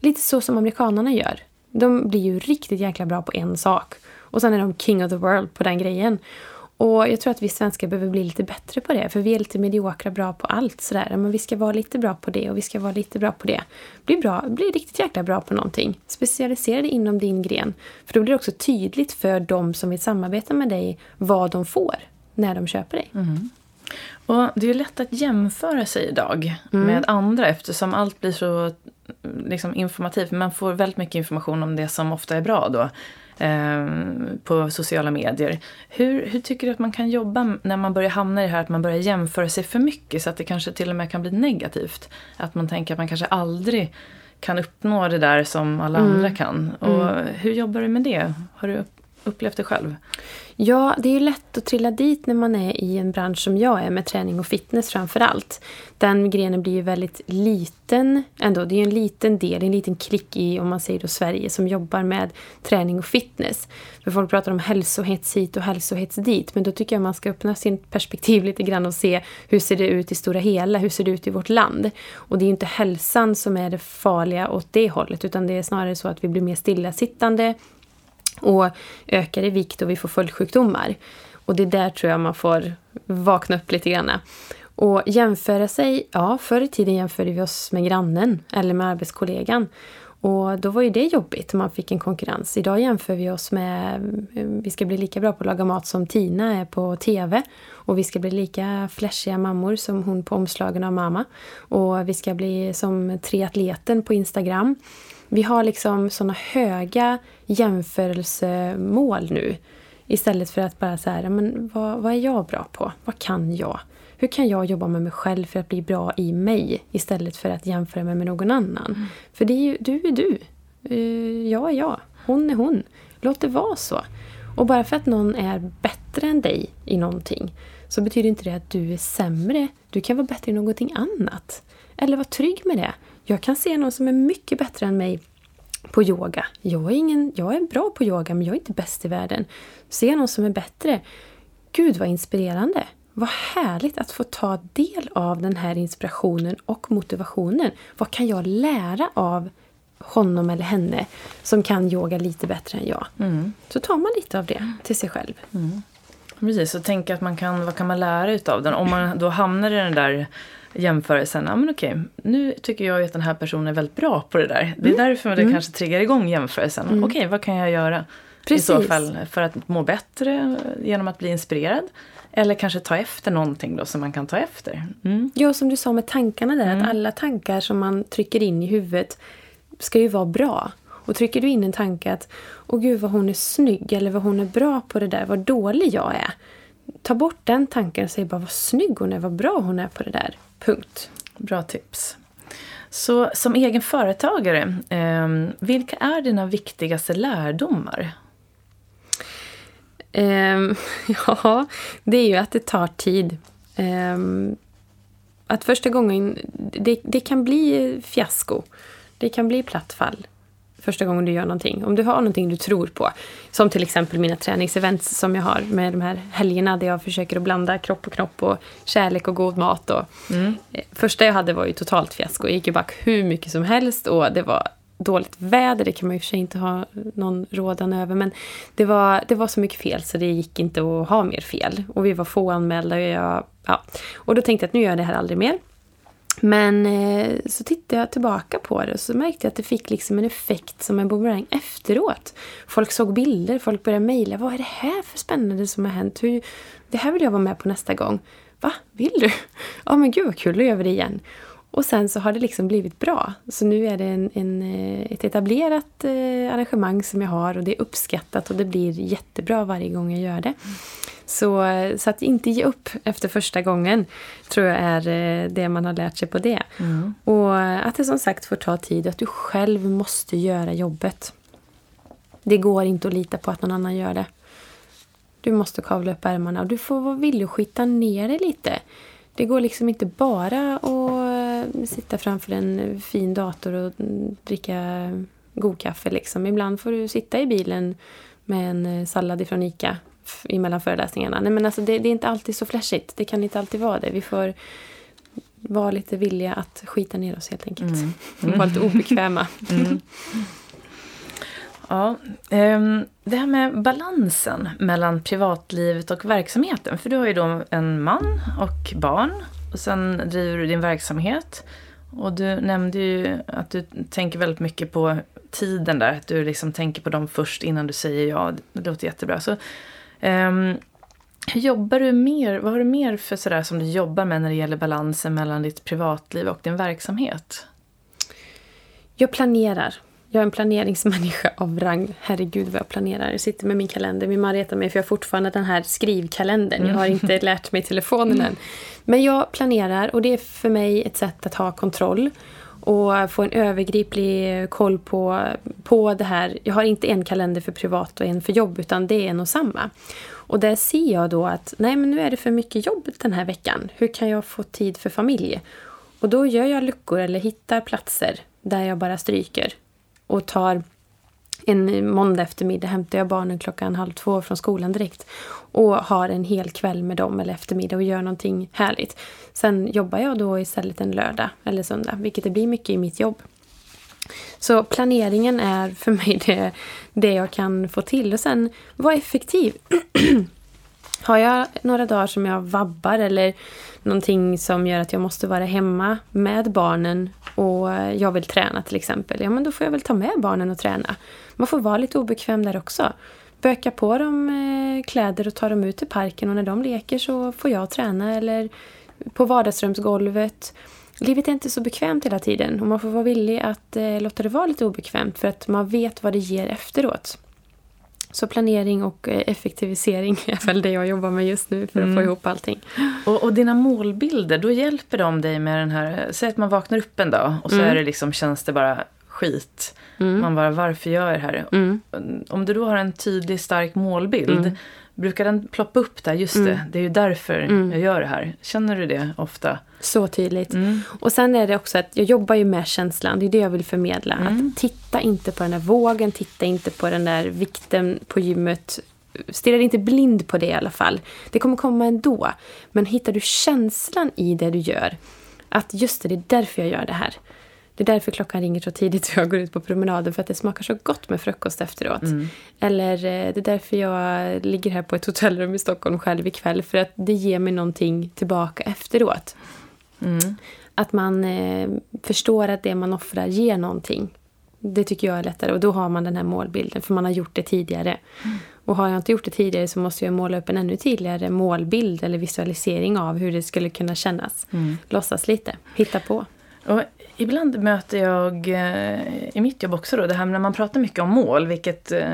Lite så som amerikanarna gör. De blir ju riktigt jäkla bra på en sak. Och sen är de king of the world på den grejen. Och jag tror att vi svenskar behöver bli lite bättre på det. För vi är lite mediokra bra på allt sådär. Men vi ska vara lite bra på det och vi ska vara lite bra på det. Bli, bra, bli riktigt jäkla bra på någonting. Specialisera dig inom din gren. För då blir det också tydligt för de som vill samarbeta med dig vad de får när de köper dig. Mm. Och Det är lätt att jämföra sig idag mm. med andra eftersom allt blir så liksom, informativt. Man får väldigt mycket information om det som ofta är bra då. Eh, på sociala medier. Hur, hur tycker du att man kan jobba när man börjar hamna i det här att man börjar jämföra sig för mycket så att det kanske till och med kan bli negativt? Att man tänker att man kanske aldrig kan uppnå det där som alla mm. andra kan. Och mm. Hur jobbar du med det? Har du upplevt det själv? Ja, det är ju lätt att trilla dit när man är i en bransch som jag är med träning och fitness framför allt. Den grenen blir ju väldigt liten ändå. Det är ju en liten del, en liten klick i, om man säger då Sverige, som jobbar med träning och fitness. För folk pratar om hälsohets hit och hälsohets dit. Men då tycker jag man ska öppna sin perspektiv lite grann och se hur ser det ut i stora hela? Hur ser det ut i vårt land? Och det är ju inte hälsan som är det farliga åt det hållet. Utan det är snarare så att vi blir mer stillasittande och ökar i vikt och vi får följdsjukdomar. Och det är där tror jag man får vakna upp lite grann. Och jämföra sig, ja förr i tiden jämförde vi oss med grannen eller med arbetskollegan. Och då var ju det jobbigt om man fick en konkurrens. Idag jämför vi oss med, mm, vi ska bli lika bra på att laga mat som Tina är på TV. Och vi ska bli lika flashiga mammor som hon på omslagen av mamma. Och vi ska bli som triatleten på Instagram. Vi har liksom såna höga jämförelsemål nu. Istället för att bara så här, men vad, vad är jag bra på? Vad kan jag? Hur kan jag jobba med mig själv för att bli bra i mig istället för att jämföra mig med någon annan? Mm. För det är ju, du är du. Uh, jag är jag. Hon är hon. Låt det vara så. Och bara för att någon är bättre än dig i någonting så betyder inte det att du är sämre. Du kan vara bättre i någonting annat. Eller var trygg med det. Jag kan se någon som är mycket bättre än mig på yoga. Jag är, ingen, jag är bra på yoga men jag är inte bäst i världen. Ser någon som är bättre. Gud vad inspirerande. Vad härligt att få ta del av den här inspirationen och motivationen. Vad kan jag lära av honom eller henne som kan yoga lite bättre än jag? Mm. Så tar man lite av det till sig själv. Mm. Precis, och tänka att man kan, vad kan man lära utav den? Om man då hamnar i den där jämförelsen. Ja, men okej, nu tycker jag att den här personen är väldigt bra på det där. Det är mm. därför det mm. kanske triggar igång jämförelsen. Mm. Okej, vad kan jag göra Precis. i så fall för att må bättre genom att bli inspirerad? Eller kanske ta efter någonting då som man kan ta efter. Mm. Ja, som du sa med tankarna där. Mm. Att alla tankar som man trycker in i huvudet ska ju vara bra. Och trycker du in en tanke att åh gud vad hon är snygg eller vad hon är bra på det där, vad dålig jag är. Ta bort den tanken och säg bara vad snygg hon är, vad bra hon är på det där. Punkt. Bra tips. Så som egen företagare, eh, vilka är dina viktigaste lärdomar? Eh, ja, det är ju att det tar tid. Eh, att första gången, det, det kan bli fiasko. Det kan bli platt fall första gången du gör någonting. Om du har någonting du tror på. Som till exempel mina träningsevents som jag har med de här helgerna där jag försöker att blanda kropp och knopp och kärlek och god mat. Och, mm. Eh, första jag hade var ju totalt fiasko. Jag gick ju back hur mycket som helst och det var dåligt väder, det kan man ju för sig inte ha någon rådan över. Men det var, det var så mycket fel så det gick inte att ha mer fel. Och vi var få anmälda och jag... Ja. Och då tänkte jag att nu gör jag det här aldrig mer. Men eh, så tittade jag tillbaka på det och så märkte jag att det fick liksom en effekt som en boomerang efteråt. Folk såg bilder, folk började mejla. Vad är det här för spännande som har hänt? Hur, det här vill jag vara med på nästa gång. Va? Vill du? Ja oh, men gud vad kul, då gör vi det igen. Och sen så har det liksom blivit bra. Så nu är det en, en eh, ett etablerat eh, arrangemang som jag har och det är uppskattat och det blir jättebra varje gång jag gör det. Så, så att inte ge upp efter första gången tror jag är eh, det man har lärt sig på det. Mm. Och att det som sagt får ta tid, att du själv måste göra jobbet. Det går inte att lita på att någon annan gör det. Du måste kavla upp ärmarna och du får vara villig att skita ner dig lite. Det går liksom inte bara att sitta framför en fin dator och dricka god kaffe. Liksom. Ibland får du sitta i bilen med en sallad ifrån Ica emellan föreläsningarna. Nej, men alltså det, det, är inte alltid så flashigt. Det kan inte alltid vara det. Vi får vara lite villiga att skita ner oss helt enkelt. Mm. Mm. Vara lite obekväma. Mm. Ja, um, det här med balansen mellan privatlivet och verksamheten. För du har ju då en man och barn och sen driver du din verksamhet. Och du nämnde ju att du tänker väldigt mycket på tiden där. Att du liksom tänker på dem först innan du säger ja. Det låter jättebra. Så Um, hur jobbar du mer? Vad har du mer för sådär som du jobbar med när det gäller balansen mellan ditt privatliv och din verksamhet? Jag planerar. Jag är en planeringsmänniska av rang. Herregud vad jag planerar. Jag sitter med min kalender. Min man retar mig för jag har fortfarande den här skrivkalendern. Jag har inte mm. lärt mig telefonen än. Men jag planerar och det är för mig ett sätt att ha kontroll och få en övergriplig koll på, på det här. Jag har inte en kalender för privat och en för jobb utan det är en och samma. Och där ser jag då att nej men nu är det för mycket jobb den här veckan. Hur kan jag få tid för familj? Och då gör jag luckor eller hittar platser där jag bara stryker och tar en måndag eftermiddag hämtar jag barnen klockan halv två från skolan direkt och har en hel kväll med dem eller eftermiddag och gör någonting härligt. Sen jobbar jag då istället en lördag eller söndag, vilket det blir mycket i mitt jobb. Så planeringen är för mig det, det jag kan få till. Och sen vara effektiv. Har jag några dagar som jag vabbar eller någonting som gör att jag måste vara hemma med barnen och jag vill träna till exempel, ja men då får jag väl ta med barnen och träna. Man får vara lite obekväm där också. Böka på dem eh, kläder och ta dem ut i parken och när de leker så får jag träna eller på vardagsrumsgolvet. Livet är inte så bekvämt hela tiden och man får vara villig att eh, låta det vara lite obekvämt för att man vet vad det ger efteråt. Så planering och eh, effektivisering är väl det jag jobbar med just nu för att mm. få ihop allting. Och, och, dina målbilder, då hjälper de dig med den här... Säg att man vaknar upp en dag och så mm. är det liksom, känns det bara skit. Mm. Man bara, varför gör jag det här? Mm. Om du då har en tydlig, stark målbild, mm. brukar den ploppa upp där? Just det, det är ju därför jag gör det här. Känner du det ofta? Så tydligt. Mm. Och sen är det också att jag jobbar ju med känslan. Det är det jag vill förmedla. Mm. Att titta inte på den där vågen, titta inte på den där vikten på gymmet. Stirra inte blind på det i alla fall. Det kommer komma ändå. Men hittar du känslan i det du gör. Att just det, det är därför jag gör det här. Det är därför klockan ringer så tidigt så jag går ut på promenaden för att det smakar så gott med frukost efteråt. Mm. Eller eh, det är därför jag ligger här på ett hotellrum i Stockholm själv ikväll för att det ger mig någonting tillbaka efteråt. Mm. Att man eh, förstår att det man offrar ger någonting. Det tycker jag är lättare och då har man den här målbilden för man har gjort det tidigare. Mm. Och har jag inte gjort det tidigare så måste jag måla upp en ännu tydligare målbild eller visualisering av hur det skulle kunna kännas. Mm. Låtsas lite, hitta på. Och ibland möter jag eh, i mitt jobb också då, det här när man pratar mycket om mål, vilket eh,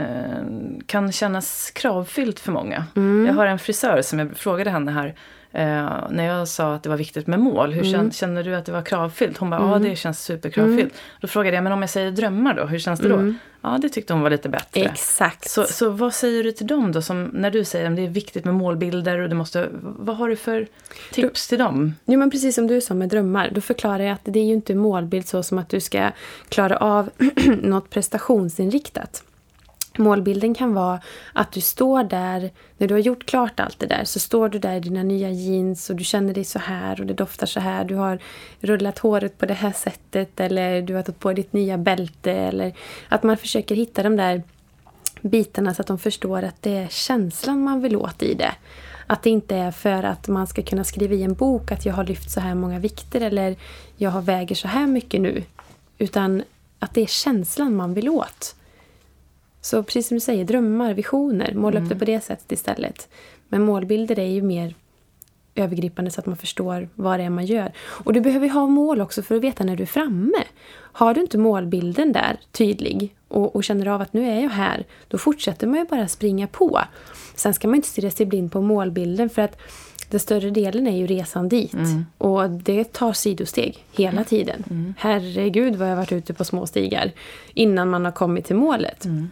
kan kännas kravfyllt för många. Mm. Jag har en frisör som jag frågade henne här, Eh, när jag sa att det var viktigt med mål, hur mm. känner du att det var kravfyllt? Hon bara, ja mm. det känns superkravfyllt. Mm. Då frågade jag, men om jag säger drömmar då, hur känns det då? Mm. Ja, det tyckte hon var lite bättre. Exakt. Så, så vad säger du till dem då, som, när du säger att det är viktigt med målbilder och det måste, vad har du för tips till dem? Jo, men precis som du sa med drömmar, då förklarar jag att det är ju inte målbild så som att du ska klara av något prestationsinriktat. Målbilden kan vara att du står där, när du har gjort klart allt det där, så står du där i dina nya jeans och du känner dig så här och det doftar så här. Du har rullat håret på det här sättet eller du har tagit på ditt nya bälte. Eller att man försöker hitta de där bitarna så att de förstår att det är känslan man vill åt i det. Att det inte är för att man ska kunna skriva i en bok att jag har lyft så här många vikter eller jag har väger så här mycket nu. Utan att det är känslan man vill åt. Så precis som du säger, drömmar, visioner, måla mm. upp det på det sättet istället. Men målbilder är ju mer övergripande så att man förstår vad det är man gör. Och du behöver ha mål också för att veta när du är framme. Har du inte målbilden där tydlig och, och känner av att nu är jag här, då fortsätter man ju bara springa på. Sen ska man inte stirra sig blind på målbilden för att den större delen är ju resan dit. Mm. Och det tar sidosteg hela mm. tiden. Mm. Herregud vad jag har varit ute på små stigar innan man har kommit till målet. Mm.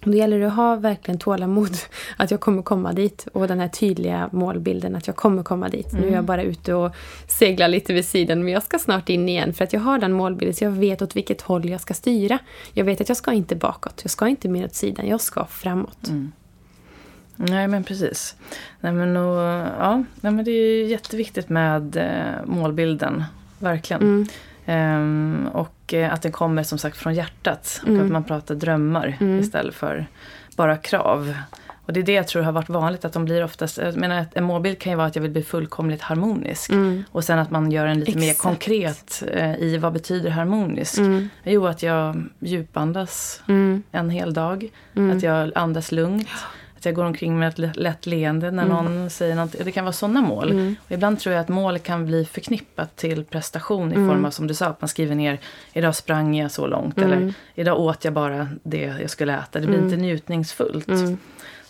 Då gäller det att ha verkligen tålamod att jag kommer komma dit och den här tydliga målbilden att jag kommer komma dit. Mm. Nu är jag mm. bara ute och seglar lite vid sidan men jag ska snart in igen för att jag har den målbilden så jag vet åt vilket håll jag ska styra. Jag vet att jag ska inte bakåt, jag ska inte mer åt sidan, jag ska framåt. Mm. Nej men precis. Nej, men, och, ja, nej, men det är jätteviktigt med eh, målbilden, verkligen. Mm. Um, och uh, att den kommer som sagt från hjärtat. Och mm. att man pratar drömmar mm. istället för bara krav. Och det är det jag tror har varit vanligt att de blir oftast, jag menar en målbild kan ju vara att jag vill bli fullkomligt harmonisk. Mm. Och sen att man gör en lite Exakt. mer konkret uh, i vad betyder harmonisk. Mm. Jo att jag djupandas mm. en hel dag. Mm. Att jag andas lugnt. Att jag går omkring med ett lätt leende när mm. någon säger något. Det kan vara sådana mål. Mm. Och ibland tror jag att mål kan bli förknippat till prestation i mm. form av som du sa, att man skriver ner idag sprang jag så långt mm. eller idag åt jag bara det jag skulle äta. Det blir inte mm. njutningsfullt. Mm.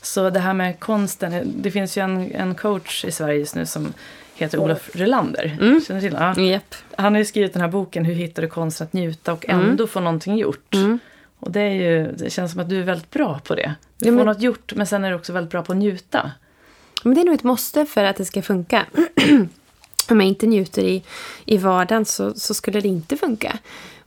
Så det här med konsten, det finns ju en, en coach i Sverige just nu som heter Olof Relander. Mm. Känner till ja. Yep. Han har ju skrivit den här boken Hur hittar du konsten att njuta och ändå få någonting gjort. Och det, är ju, det känns som att du är väldigt bra på det. Du får ja, men, något gjort men sen är du också väldigt bra på att njuta. Men det är nog ett måste för att det ska funka. Om jag inte njuter i, i vardagen så, så skulle det inte funka.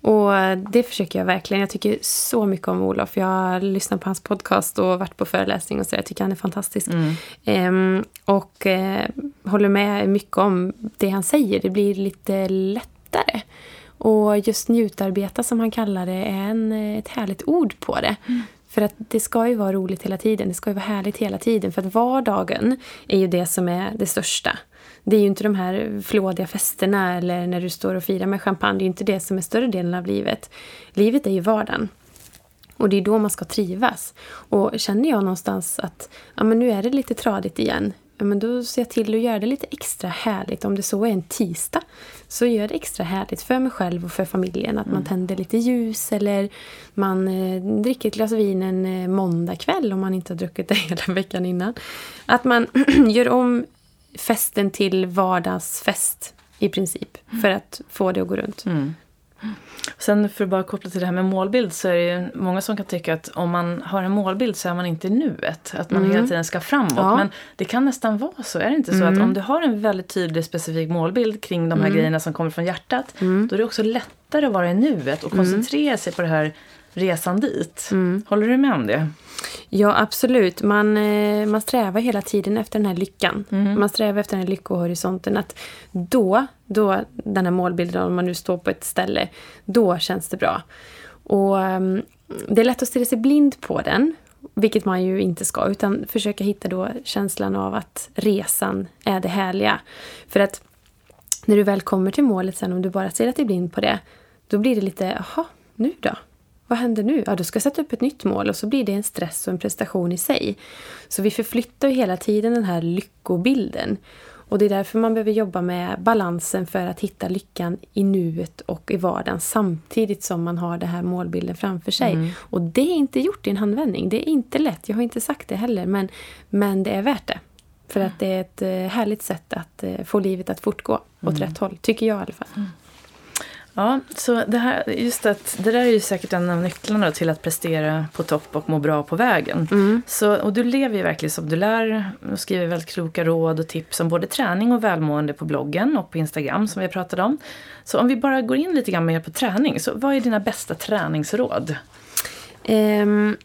Och det försöker jag verkligen. Jag tycker så mycket om Olof. Jag har lyssnat på hans podcast och varit på föreläsning och så. Jag tycker han är fantastisk. Mm. Ehm, och eh, håller med mycket om det han säger. Det blir lite lättare. Och just njutarbeta som han kallar det är en, ett härligt ord på det. Mm. För att det ska ju vara roligt hela tiden. Det ska ju vara härligt hela tiden. För att vardagen är ju det som är det största. Det är ju inte de här flådiga festerna eller när du står och firar med champagne. Det är ju inte det som är större delen av livet. Livet är ju vardagen. Och det är då man ska trivas. Och känner jag någonstans att ja, men nu är det lite tradigt igen. Men då ser jag till att göra det lite extra härligt. Om det så är en tisdag så gör det extra härligt för mig själv och för familjen. Att mm. man tänder lite ljus eller man eh, dricker ett glas vin en eh, måndag kväll om man inte har druckit det hela veckan innan. Att man gör om festen till vardagsfest i princip. För att få det att gå runt. Mm. Sen för att bara koppla till det här med målbild så är det ju många som kan tycka att om man har en målbild så är man inte i nuet. Att man mm. hela tiden ska framåt. Ja. Men det kan nästan vara så. Är det inte så mm. att om du har en väldigt tydlig specifik målbild kring de här mm. grejerna som kommer från hjärtat. Mm. Då är det också lättare att vara i nuet och koncentrera sig på det här resan dit. Mm. Håller du med om det? Ja, absolut. Man, eh, man strävar hela tiden efter den här lyckan. Mm. Man strävar efter den här lyckohorisonten. Att då, då, den här målbilden, om man nu står på ett ställe, då känns det bra. Och um, Det är lätt att stirra sig blind på den, vilket man ju inte ska, utan försöka hitta då känslan av att resan är det härliga. För att när du väl kommer till målet sen, om du bara stirrar dig blind på det, då blir det lite, jaha, nu då? Vad händer nu? Ja, du ska sätta upp ett nytt mål och så blir det en stress och en prestation i sig. Så vi förflyttar ju hela tiden den här lyckobilden. Och det är därför man behöver jobba med balansen för att hitta lyckan i nuet och i vardagen samtidigt som man har den här målbilden framför sig. Mm. Och det är inte gjort i en handvändning. Det är inte lätt. Jag har inte sagt det heller. Men, men det är värt det. För att det är ett eh, härligt sätt att eh, få livet att fortgå åt mm. rätt håll. Tycker jag i alla fall. Mm. Ja, så det här, just att det där är ju säkert en av nycklarna till att prestera på topp och må bra på vägen. Mm. Så, och du lever ju verkligen som du lär och skriver väldigt kloka råd och tips om både träning och välmående på bloggen och på Instagram som vi pratade om. Så om vi bara går in lite grann mer på träning, så vad är dina bästa träningsråd? Um,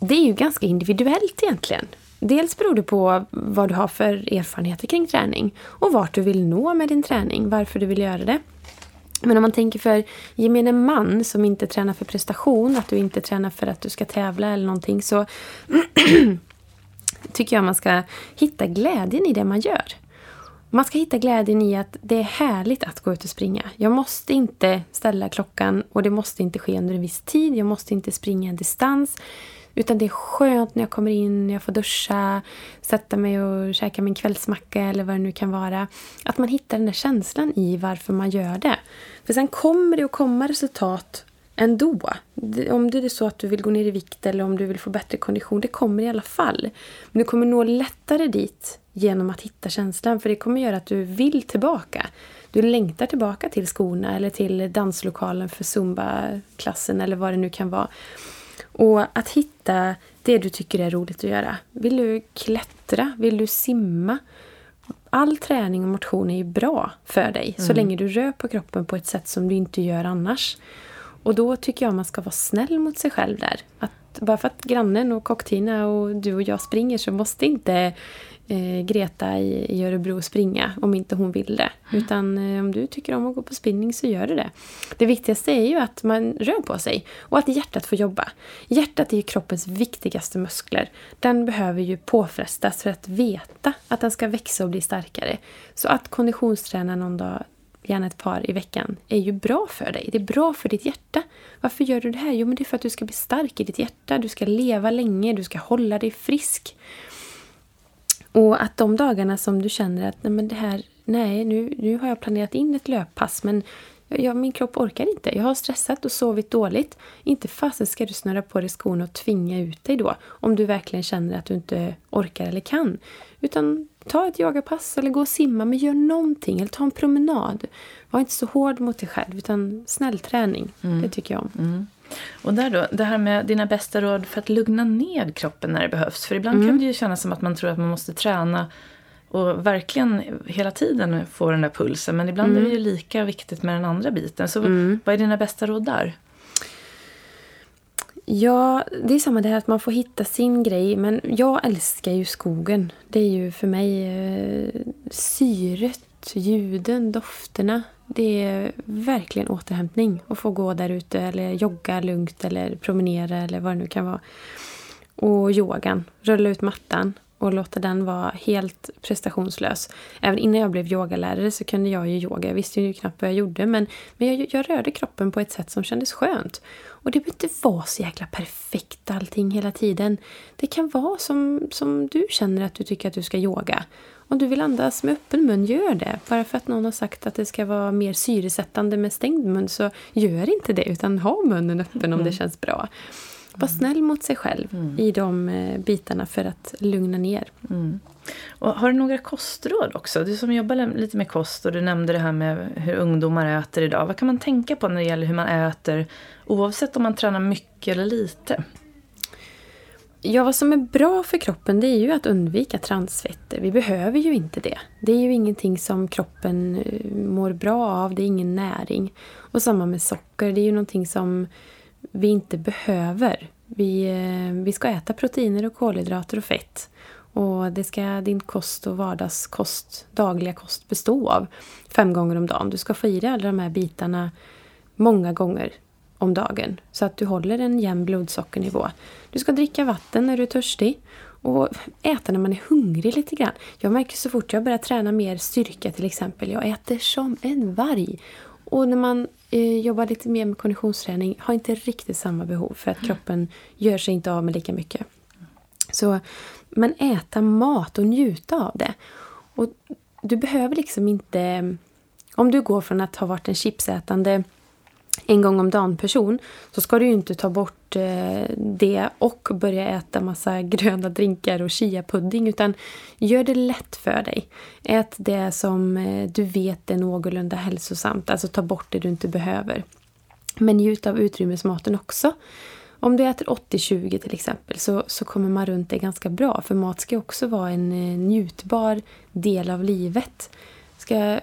det är ju ganska individuellt egentligen. Dels beror det på vad du har för erfarenheter kring träning och vart du vill nå med din träning, varför du vill göra det. Men om man tänker för gemene man som inte tränar för prestation, att du inte tränar för att du ska tävla eller någonting, så tycker jag man ska hitta glädjen i det man gör. Man ska hitta glädjen i att det är härligt att gå ut och springa. Jag måste inte ställa klockan och det måste inte ske under en viss tid. Jag måste inte springa en distans. Utan det är skönt när jag kommer in, jag får duscha, sätta mig och käka min kvällsmacka eller vad det nu kan vara. Att man hittar den där känslan i varför man gör det. För sen kommer det att komma resultat ändå. Om det är så att du vill gå ner i vikt eller om du vill få bättre kondition, det kommer i alla fall. Men du kommer nå lättare dit genom att hitta känslan, för det kommer göra att du vill tillbaka. Du längtar tillbaka till skorna eller till danslokalen för zumba-klassen eller vad det nu kan vara. Och att hitta det du tycker är roligt att göra. Vill du klättra? Vill du simma? All träning och motion är ju bra för dig mm. så länge du rör på kroppen på ett sätt som du inte gör annars. Och då tycker jag man ska vara snäll mot sig själv där. Att bara för att grannen och cocktaina och du och jag springer så måste inte eh, Greta i, i Örebro springa om inte hon vill det. Mm. Utan eh, om du tycker om att gå på spinning så gör du det. Det viktigaste är ju att man rör på sig och att hjärtat får jobba. Hjärtat är ju kroppens viktigaste muskler. Den behöver ju påfrestas för att veta att den ska växa och bli starkare. Så att konditionsträna någon dag gärna ett par i veckan, är ju bra för dig. Det är bra för ditt hjärta. Varför gör du det här? Jo, men det är för att du ska bli stark i ditt hjärta. Du ska leva länge, du ska hålla dig frisk. Och att de dagarna som du känner att nej, men det här, nej nu, nu har jag planerat in ett löppass men jag, min kropp orkar inte. Jag har stressat och sovit dåligt. Inte fasen ska du snöra på dig skorna och tvinga ut dig då. Om du verkligen känner att du inte orkar eller kan. Utan ta ett yogapass eller gå och simma. Men gör någonting. Eller ta en promenad. Var inte så hård mot dig själv. Utan snäll träning. Mm. Det tycker jag om. Mm. Och där då, det här med dina bästa råd för att lugna ner kroppen när det behövs. För ibland mm. kan det ju kännas som att man tror att man måste träna och verkligen hela tiden få den där pulsen. Men ibland mm. är det ju lika viktigt med den andra biten. Så mm. vad är dina bästa råd där? Ja, det är samma det här att man får hitta sin grej. Men jag älskar ju skogen. Det är ju för mig eh, syret ut ljuden, dofterna. Det är verkligen återhämtning att få gå där ute eller jogga lugnt eller promenera eller vad det nu kan vara. Och yogan, rulla ut mattan och låta den vara helt prestationslös. Även innan jag blev yogalärare så kunde jag ju yoga. Jag visste ju knappt vad jag gjorde men, men jag, jag rörde kroppen på ett sätt som kändes skönt. Och det behöver inte vara så jäkla perfekt allting hela tiden. Det kan vara som, som du känner att du tycker att du ska yoga. Om du vill andas med öppen mun, gör det. Bara för att någon har sagt att det ska vara mer syresättande med stängd mun så gör inte det utan ha munnen öppen om det mm. känns bra. Var snäll mot sig själv mm. i de eh, bitarna för att lugna ner. Mm. Och har du några kostråd också? Du som jobbar lite med kost och du nämnde det här med hur ungdomar äter idag. Vad kan man tänka på när det gäller hur man äter oavsett om man tränar mycket eller lite? Ja, vad som är bra för kroppen det är ju att undvika transfetter. Vi behöver ju inte det. Det är ju ingenting som kroppen eh, mår bra av. Det är ingen näring. Och samma med socker. Det är ju någonting som vi inte behöver. Vi, eh, vi ska äta proteiner och kolhydrater och fett. Och det ska din kost och vardagskost, dagliga kost bestå av fem gånger om dagen. Du ska få i dig alla de här bitarna många gånger om dagen så att du håller en jämn blodsockernivå. Du ska dricka vatten när du är törstig och äta när man är hungrig lite grann. Jag märker så fort jag börjar träna mer styrka till exempel, jag äter som en varg. Och när man eh, jobbar lite mer med konditionsträning har inte riktigt samma behov för att kroppen gör sig inte av med lika mycket. Så, men äta mat och njuta av det. Och du behöver liksom inte... Om du går från att ha varit en chipsätande en gång om dagen person så ska du ju inte ta bort eh, det och börja äta massa gröna drinkar och chiapudding utan gör det lätt för dig. Ät det som eh, du vet är någorlunda hälsosamt, alltså ta bort det du inte behöver. Men njut av utrymmesmaten också. Om du äter 80-20 till exempel så, så kommer man runt det ganska bra för mat ska också vara en eh, njutbar del av livet. Ska, jag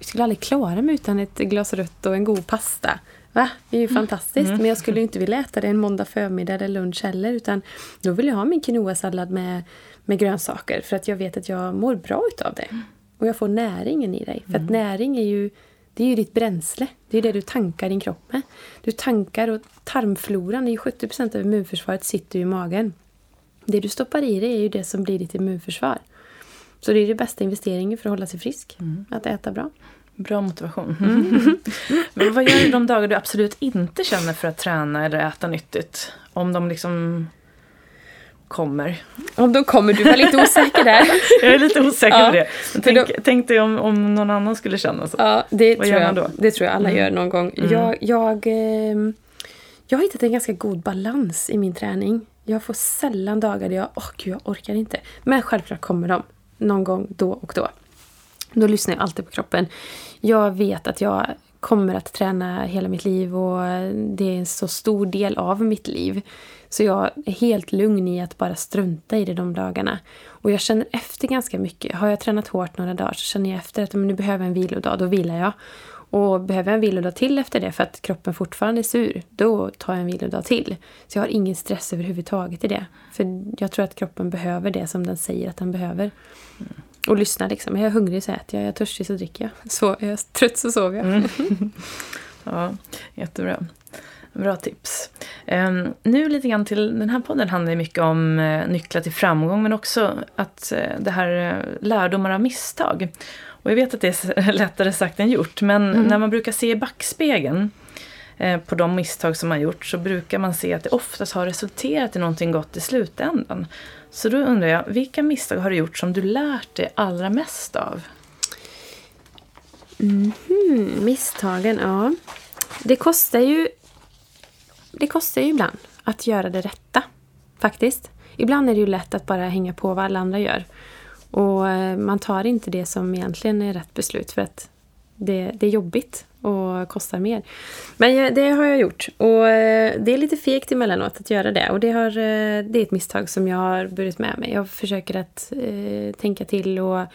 skulle aldrig klara mig utan ett glas rött och en god pasta. Va? Det är ju fantastiskt. Mm. Men jag skulle inte vilja äta det en måndag förmiddag eller lunch heller. Utan då vill jag ha min quinoa-sallad med, med grönsaker. För att jag vet att jag mår bra utav det. Och jag får näringen i dig. För att mm. näring är ju, det är ju ditt bränsle. Det är det du tankar din kropp med. Du tankar och tarmfloran, det är ju 70% av immunförsvaret sitter i magen. Det du stoppar i dig är ju det som blir ditt immunförsvar. Så det är det bästa investeringen för att hålla sig frisk. Mm. Att äta bra. Bra motivation. Mm. Men vad gör du de dagar du absolut inte känner för att träna eller äta nyttigt? Om de liksom kommer. Om de kommer, du var lite osäker där. jag är lite osäker ja, på det. Tänk, då, tänk dig om, om någon annan skulle känna så. Ja, det, Vad tror gör man då? det tror jag alla mm. gör någon gång. Mm. Jag, jag, eh, jag har hittat en ganska god balans i min träning. Jag får sällan dagar där jag, åh oh, gud, jag orkar inte. Men självklart kommer de någon gång då och då. Då lyssnar jag alltid på kroppen. Jag vet att jag kommer att träna hela mitt liv och det är en så stor del av mitt liv. Så jag är helt lugn i att bara strunta i det de dagarna. Och jag känner efter ganska mycket. Har jag tränat hårt några dagar så känner jag efter att om nu behöver en vilodag, då vilar jag. Och behöver jag en vilodag till efter det för att kroppen fortfarande är sur, då tar jag en vilodag till. Så jag har ingen stress överhuvudtaget i det. För jag tror att kroppen behöver det som den säger att den behöver. Mm. Och lyssna liksom. Är jag hungrig så äter jag, är jag törstig så dricker jag. Så är jag trött så sover jag. Mm. ja, jättebra. Bra tips. Um, nu lite grann till, den här podden handlar mycket om uh, nycklar till framgång men också att uh, det här uh, lärdomar av misstag. Och jag vet att det är lättare sagt än gjort men mm. när man brukar se i backspegeln på de misstag som man gjort så brukar man se att det oftast har resulterat i någonting gott i slutändan. Så då undrar jag, vilka misstag har du gjort som du lärt dig allra mest av? Mm -hmm, misstagen, ja. Det kostar ju det kostar ju ibland att göra det rätta. Faktiskt. Ibland är det ju lätt att bara hänga på vad alla andra gör. Och eh, man tar inte det som egentligen är rätt beslut för att det, det är jobbigt och kostar mer. Men eh, det har jag gjort. Och eh, det är lite fegt emellanåt att göra det. Och det, har, eh, det är ett misstag som jag har burit med mig. Jag försöker att eh, tänka till och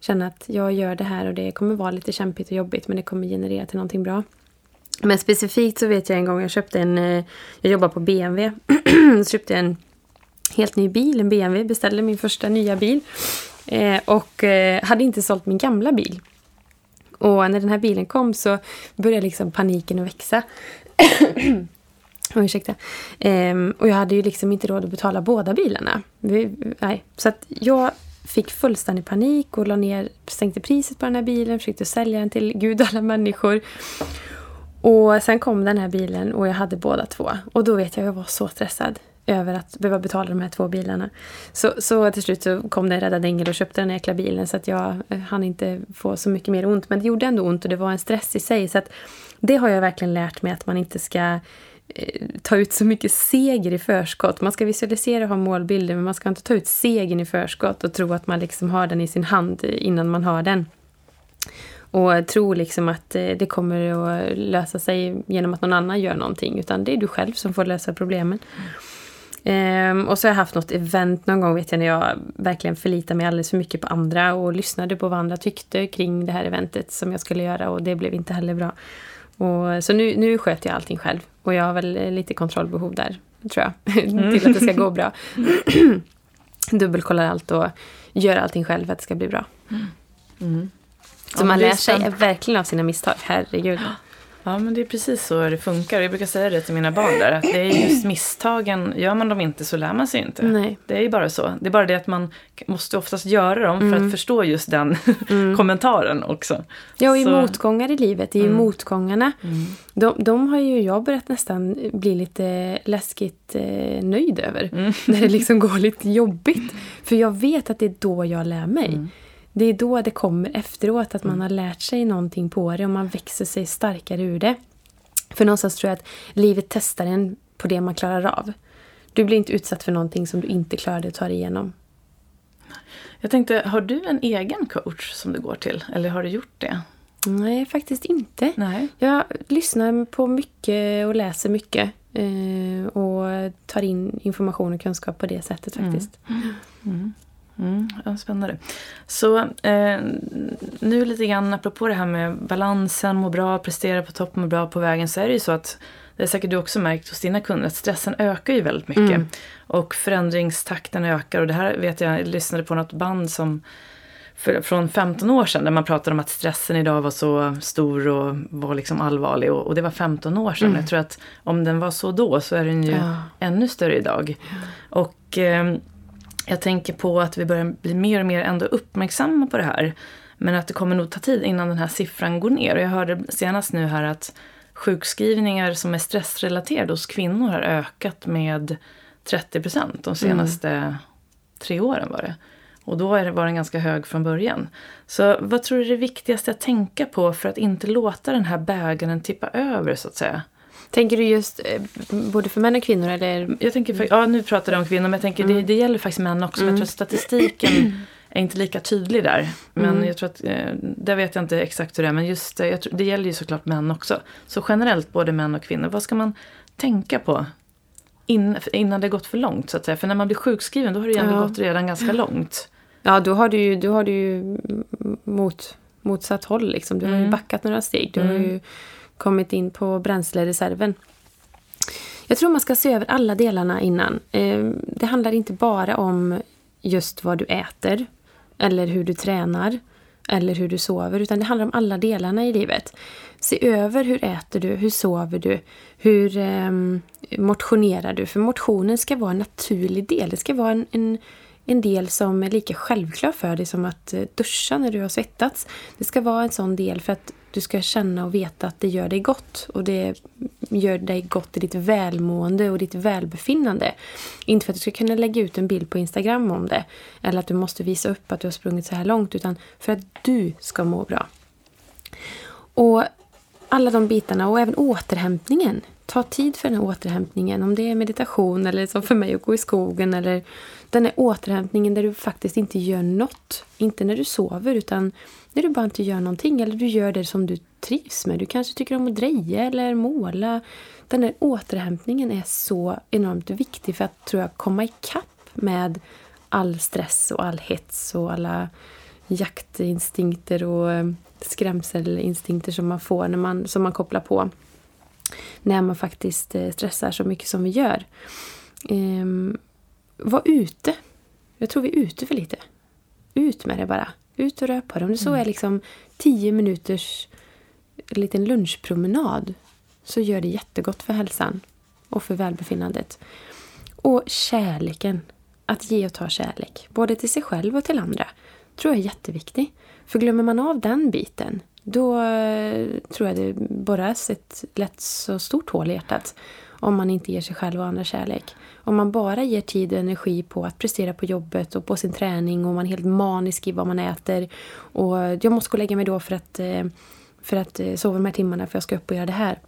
känna att jag gör det här och det kommer vara lite kämpigt och jobbigt men det kommer generera till någonting bra. Men specifikt så vet jag en gång jag köpte en... Jag jobbar på BMW. så köpte jag en helt ny bil, en BMW. Beställde min första nya bil. Eh, och eh, hade inte sålt min gamla bil. Och när den här bilen kom så började liksom paniken att växa. oh, ursäkta. Ehm, och jag hade ju liksom inte råd att betala båda bilarna. Vi, nej. Så att jag fick fullständig panik och la ner, sänkte priset på den här bilen, försökte sälja den till gud och alla människor. Och sen kom den här bilen och jag hade båda två. Och då vet jag, jag var så stressad över att behöva betala de här två bilarna. Så, så till slut så kom det en räddad ängel och köpte den här jäkla bilen så att jag eh, hann inte få så mycket mer ont. Men det gjorde ändå ont och det var en stress i sig. Så att det har jag verkligen lärt mig att man inte ska eh, ta ut så mycket seger i förskott. Man ska visualisera och ha målbilder men man ska inte ta ut segern i förskott och tro att man liksom har den i sin hand innan man har den. Och tro liksom att eh, det kommer att lösa sig genom att någon annan gör någonting. Utan det är du själv som får lösa problemen. Um, och så har jag haft något event någon gång vet jag när jag verkligen förlitade mig alldeles för mycket på andra och lyssnade på vad andra tyckte kring det här eventet som jag skulle göra och det blev inte heller bra. Och, så nu, nu sköter jag allting själv och jag har väl lite kontrollbehov där, tror jag, mm. till att det ska gå bra. Dubbelkollar allt och gör allting själv för att det ska bli bra. Mm. Mm. Så ja, man lär sig verkligen av sina misstag, herregud. Ja, men det är precis så det funkar. Jag brukar säga det till mina barn där, att det är just misstagen, gör man dem inte så lär man sig inte. Nej. Det är ju bara så. Det är bara det att man måste oftast göra dem mm. för att mm. förstå just den mm. kommentaren också. Ja, och i så. motgångar i livet, ju mm. motgångarna. Mm. De, de, har ju jag börjat nästan bli lite läskigt eh, nöjd över. Mm. När det liksom går lite jobbigt. För jag vet att det är då jag lär mig. Det är då det kommer efteråt, att man mm. har lärt sig någonting på det och man växer sig starkare ur det. För någonstans tror jag att livet testar en på det man klarar av. Du blir inte utsatt för någonting som du inte klarade att ta dig igenom. Jag tänkte, har du en egen coach som du går till? Eller har du gjort det? Nej, faktiskt inte. Nej. Jag lyssnar på mycket och läser mycket. Eh, och tar in information och kunskap på det sättet faktiskt. Mm. Mm. Mm, ja, spännande. Så eh, nu lite grann apropå det här med balansen, må bra, prestera på topp, må bra på vägen. Så är det ju så att, det har säkert du också märkt hos dina kunder, att stressen ökar ju väldigt mycket. Mm. Och förändringstakten ökar. Och det här vet jag, jag lyssnade på något band som för, från 15 år sedan där man pratade om att stressen idag var så stor och var liksom allvarlig. Och, och det var 15 år sedan. Mm. Jag tror att om den var så då så är den ju ja. ännu större idag. Ja. Och eh, jag tänker på att vi börjar bli mer och mer ändå uppmärksamma på det här. Men att det kommer nog ta tid innan den här siffran går ner. Och jag hörde senast nu här att sjukskrivningar som är stressrelaterade hos kvinnor har ökat med 30 procent de senaste mm. tre åren var det. Och då var den ganska hög från början. Så vad tror du är det viktigaste att tänka på för att inte låta den här bägaren tippa över så att säga? Tänker du just eh, både för män och kvinnor? Eller? Jag tänker, ja nu pratar du om kvinnor men jag tänker mm. det, det gäller faktiskt män också. Mm. Men jag tror att statistiken är inte lika tydlig där. Men mm. jag tror att, eh, där vet jag inte exakt hur det är. Men just jag tror, det gäller ju såklart män också. Så generellt både män och kvinnor. Vad ska man tänka på in, innan det gått för långt så att säga? För när man blir sjukskriven då har det ju ändå ja. gått redan ganska långt. Ja, då har du ju, då har du mot, motsatt håll liksom. Du har ju mm. backat några steg. Du har mm. ju kommit in på bränslereserven. Jag tror man ska se över alla delarna innan. Eh, det handlar inte bara om just vad du äter eller hur du tränar eller hur du sover, utan det handlar om alla delarna i livet. Se över hur äter du, hur sover du, hur ehm, motionerar du? För motionen ska vara en naturlig del. Det ska vara en, en, en del som är lika självklar för dig som att eh, duscha när du har svettats. Det ska vara en sån del för att du ska känna och veta att det gör dig gott. Och det gör dig gott i ditt välmående och ditt välbefinnande. Inte för att du ska kunna lägga ut en bild på Instagram om det. Eller att du måste visa upp att du har sprungit så här långt. Utan för att du ska må bra. Och alla de bitarna och även återhämtningen. Ta tid för den här återhämtningen. Om det är meditation eller som för mig att gå i skogen. Eller den här återhämtningen där du faktiskt inte gör något. Inte när du sover utan när du bara inte gör någonting eller du gör det som du trivs med. Du kanske tycker om att dreja eller måla. Den här återhämtningen är så enormt viktig för att tror jag, komma ikapp med all stress och all hets och alla jaktinstinkter och eh, skrämselinstinkter som man får när man, som man kopplar på när man faktiskt eh, stressar så mycket som vi gör. Ehm, var ute. Jag tror vi är ute för lite. Ut med det bara. Ut och rör på dig. Om det så är liksom tio minuters liten lunchpromenad så gör det jättegott för hälsan och för välbefinnandet. Och kärleken. Att ge och ta kärlek, både till sig själv och till andra, tror jag är jätteviktig. För glömmer man av den biten, då eh, tror jag det borras ett lätt så stort hål i hjärtat om man inte ger sig själv och andra kärlek. Om man bara ger tid och energi på att prestera på jobbet och på sin träning och man är helt manisk i vad man äter och jag måste gå och lägga mig då för att, eh, för att eh, sova de här timmarna för jag ska upp och göra det här.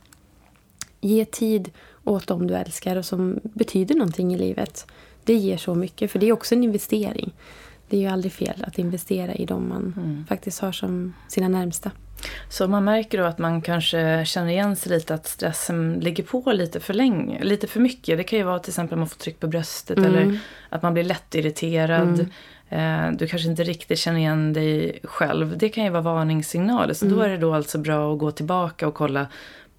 Ge tid åt dem du älskar och som betyder någonting i livet. Det ger så mycket, för det är också en investering. Det är ju aldrig fel att investera i dem man mm. faktiskt har som sina närmsta. Så man märker då att man kanske känner igen sig lite att stressen ligger på lite för länge, lite för mycket. Det kan ju vara till exempel att man får tryck på bröstet mm. eller att man blir lättirriterad. Mm. Eh, du kanske inte riktigt känner igen dig själv. Det kan ju vara varningssignaler. Så mm. då är det då alltså bra att gå tillbaka och kolla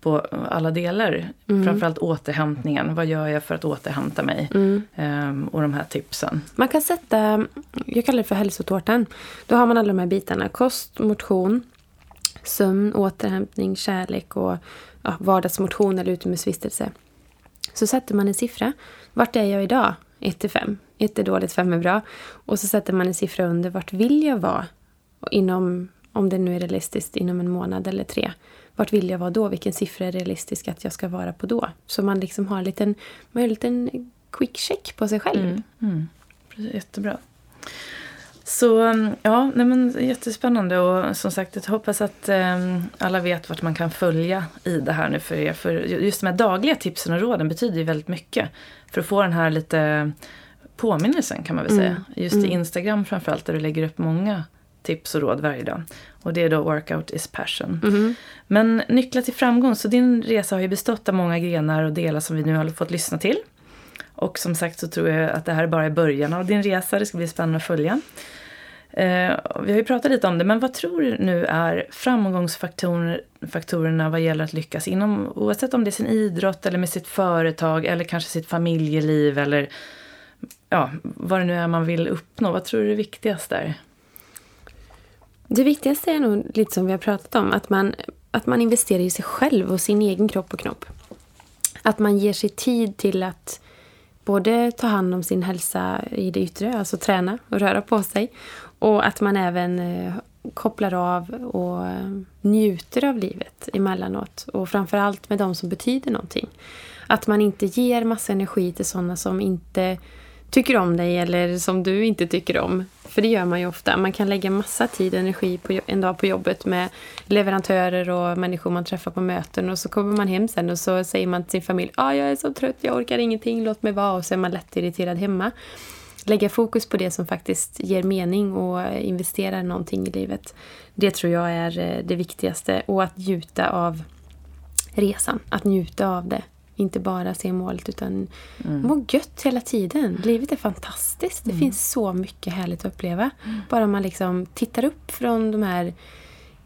på alla delar. Mm. Framförallt återhämtningen. Vad gör jag för att återhämta mig? Mm. Um, och de här tipsen. Man kan sätta, jag kallar det för hälsotårtan. Då har man alla de här bitarna. Kost, motion, sömn, återhämtning, kärlek och ja, vardagsmotion eller utomhusvistelse. Så sätter man en siffra. Vart är jag idag? 1 till 5. 1 är dåligt, 5 är bra. Och så sätter man en siffra under. Vart vill jag vara? Inom, om det nu är realistiskt, inom en månad eller tre. Vart vill jag vara då? Vilken siffra är realistisk att jag ska vara på då? Så man liksom har en liten, man har en liten quick check på sig själv. Mm, mm. Jättebra. Så ja, nej men, jättespännande och som sagt jag hoppas att eh, alla vet vart man kan följa i det här nu för er. För just de här dagliga tipsen och råden betyder ju väldigt mycket. För att få den här lite påminnelsen kan man väl säga. Mm. Just mm. i Instagram framförallt där du lägger upp många tips och råd varje dag. Och det är då Workout is passion. Mm. Men nycklar till framgång, så din resa har ju bestått av många grenar och delar som vi nu har fått lyssna till. Och som sagt så tror jag att det här bara är början av din resa. Det ska bli spännande att följa. Eh, vi har ju pratat lite om det, men vad tror du nu är framgångsfaktorerna vad gäller att lyckas inom, oavsett om det är sin idrott eller med sitt företag eller kanske sitt familjeliv eller ja, vad det nu är man vill uppnå. Vad tror du är det viktigaste där? Det viktigaste är nog lite som vi har pratat om, att man, att man investerar i sig själv och sin egen kropp och knopp. Att man ger sig tid till att både ta hand om sin hälsa i det yttre, alltså träna och röra på sig. Och att man även eh, kopplar av och eh, njuter av livet emellanåt. Och framförallt med de som betyder någonting. Att man inte ger massa energi till sådana som inte tycker om dig eller som du inte tycker om. För det gör man ju ofta. Man kan lägga massa tid och energi på en dag på jobbet med leverantörer och människor man träffar på möten och så kommer man hem sen och så säger man till sin familj ah, jag är så trött, jag orkar ingenting, låt mig vara och så är man lätt irriterad hemma. Lägga fokus på det som faktiskt ger mening och investera i någonting i livet. Det tror jag är eh, det viktigaste och att njuta av resan, att njuta av det. Inte bara se målet utan mm. må gött hela tiden. Livet är fantastiskt. Det mm. finns så mycket härligt att uppleva. Mm. Bara man liksom tittar upp från de här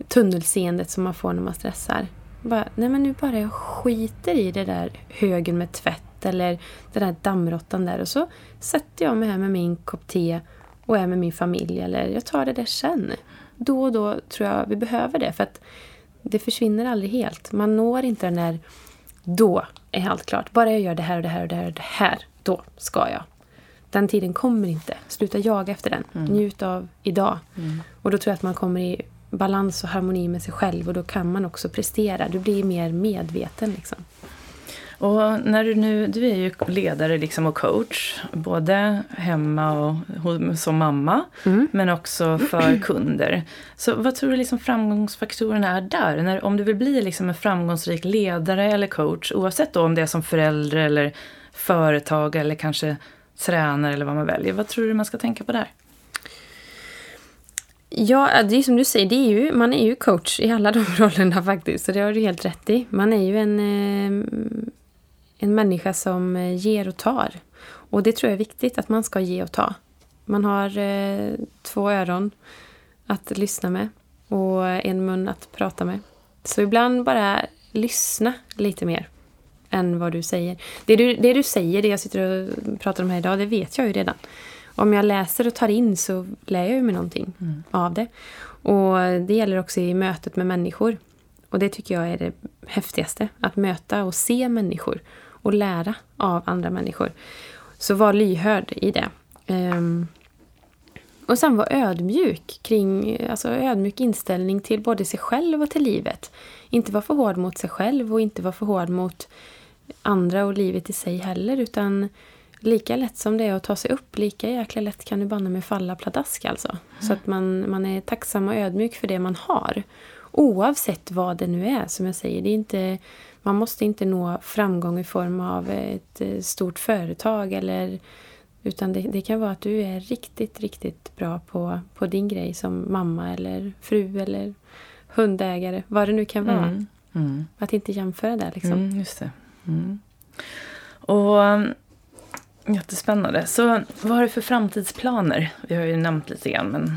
tunnelseendet som man får när man stressar. Bara, nej men nu bara jag skiter i det där högen med tvätt eller den där dammråttan där och så sätter jag mig här med min kopp te och är med min familj eller jag tar det där sen. Då och då tror jag vi behöver det för att det försvinner aldrig helt. Man når inte den där då är allt klart. Bara jag gör det här och det här och det här och det här, då ska jag. Den tiden kommer inte. Sluta jaga efter den. Mm. Njut av idag. Mm. Och då tror jag att man kommer i balans och harmoni med sig själv och då kan man också prestera. Du blir mer medveten. Liksom. Och när du nu, du är ju ledare liksom och coach, både hemma och som mamma, mm. men också för kunder. Så vad tror du liksom framgångsfaktorerna är där? När, om du vill bli liksom en framgångsrik ledare eller coach, oavsett då om det är som förälder eller företag eller kanske tränare eller vad man väljer. Vad tror du man ska tänka på där? Ja, det är som du säger, det är ju, man är ju coach i alla de rollerna faktiskt. Så det har du helt rätt i. Man är ju en, eh, en människa som eh, ger och tar. Och det tror jag är viktigt, att man ska ge och ta. Man har eh, två öron att lyssna med och en mun att prata med. Så ibland bara lyssna lite mer än vad du säger. Det du, det du säger, det jag sitter och pratar om här idag, det vet jag ju redan. om jag läser och tar in så lär jag mig någonting Mm. av det. Och det gäller också i mötet med människor. Och det tycker jag är det häftigaste. Att möta och se människor. Och lära av andra människor. Så var lyhörd i det. Um, och sen var ödmjuk kring, alltså ödmjuk inställning till både sig själv och till livet. Inte vara för hård mot sig själv och inte vara för hård mot andra och livet i sig heller. Utan lika lätt som det är att ta sig upp, lika jäkla lätt kan du banne med falla pladask alltså. Så att man, man är tacksam och ödmjuk för det man har. Oavsett vad det nu är, som jag säger. Det är inte, man måste inte nå framgång i form av ett eh, stort företag eller utan det, det kan vara att du är riktigt, riktigt bra på, på din grej som mamma eller fru eller hundägare. Vad det nu kan vara. Mm. Mm. Att inte jämföra det liksom. Mm, just det. Mm. Och um, Jättespännande. Så vad har du för framtidsplaner? Vi har ju nämnt lite grann men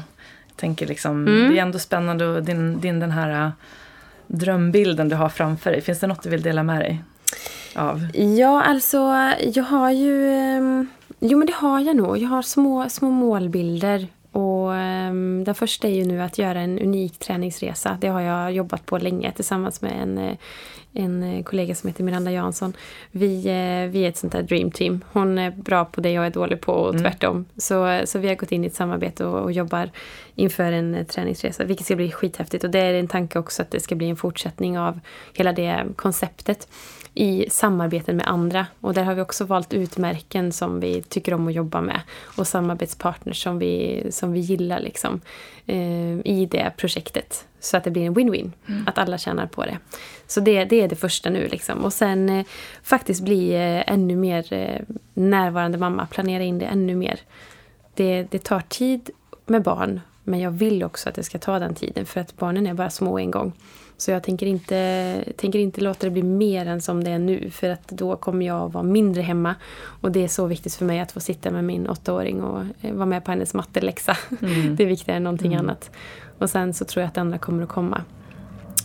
jag tänker liksom, Mm. det är ändå spännande och din, din den här drömbilden du har framför dig. Finns det något du vill dela med dig av? Ja, alltså jag har ju... Ehm, jo, men det har jag nog. Jag har små, små målbilder. Och ehm, Den första är ju nu att göra en unik träningsresa. Det har jag jobbat på länge tillsammans med en, eh, en eh, kollega som heter Miranda Jansson. Vi, eh, vi är ett sånt där dream team. Hon är bra på det jag är dålig på och Mm. tvärtom. Så, så vi har gått in i ett samarbete och, och jobbar inför en träningsresa. Vilket ska bli skithäftigt. Och det är en tanke också att det ska bli en fortsättning av hela det konceptet i samarbeten med andra. Och där har vi också valt utmärken som vi tycker om att jobba med. Och samarbetspartners som vi, som vi gillar liksom, eh, i det projektet. Så att det blir en win-win. Att alla tjänar på det. Så det, det är det första nu. Liksom. Och sen eh, faktiskt bli eh, ännu mer eh, närvarande mamma. Planera in det ännu mer. Det, det tar tid med barn. Men jag vill också att det ska ta den tiden. För att barnen är bara små en gång. Så jag tänker inte, tänker inte låta det bli mer än som det är nu. För att då kommer jag vara mindre hemma. Och det är så viktigt för mig att få sitta med min åttaåring och eh, vara med på hennes matteläxa. Mm. Det är viktigare än någonting annat. Och sen så tror jag att det andra kommer att komma.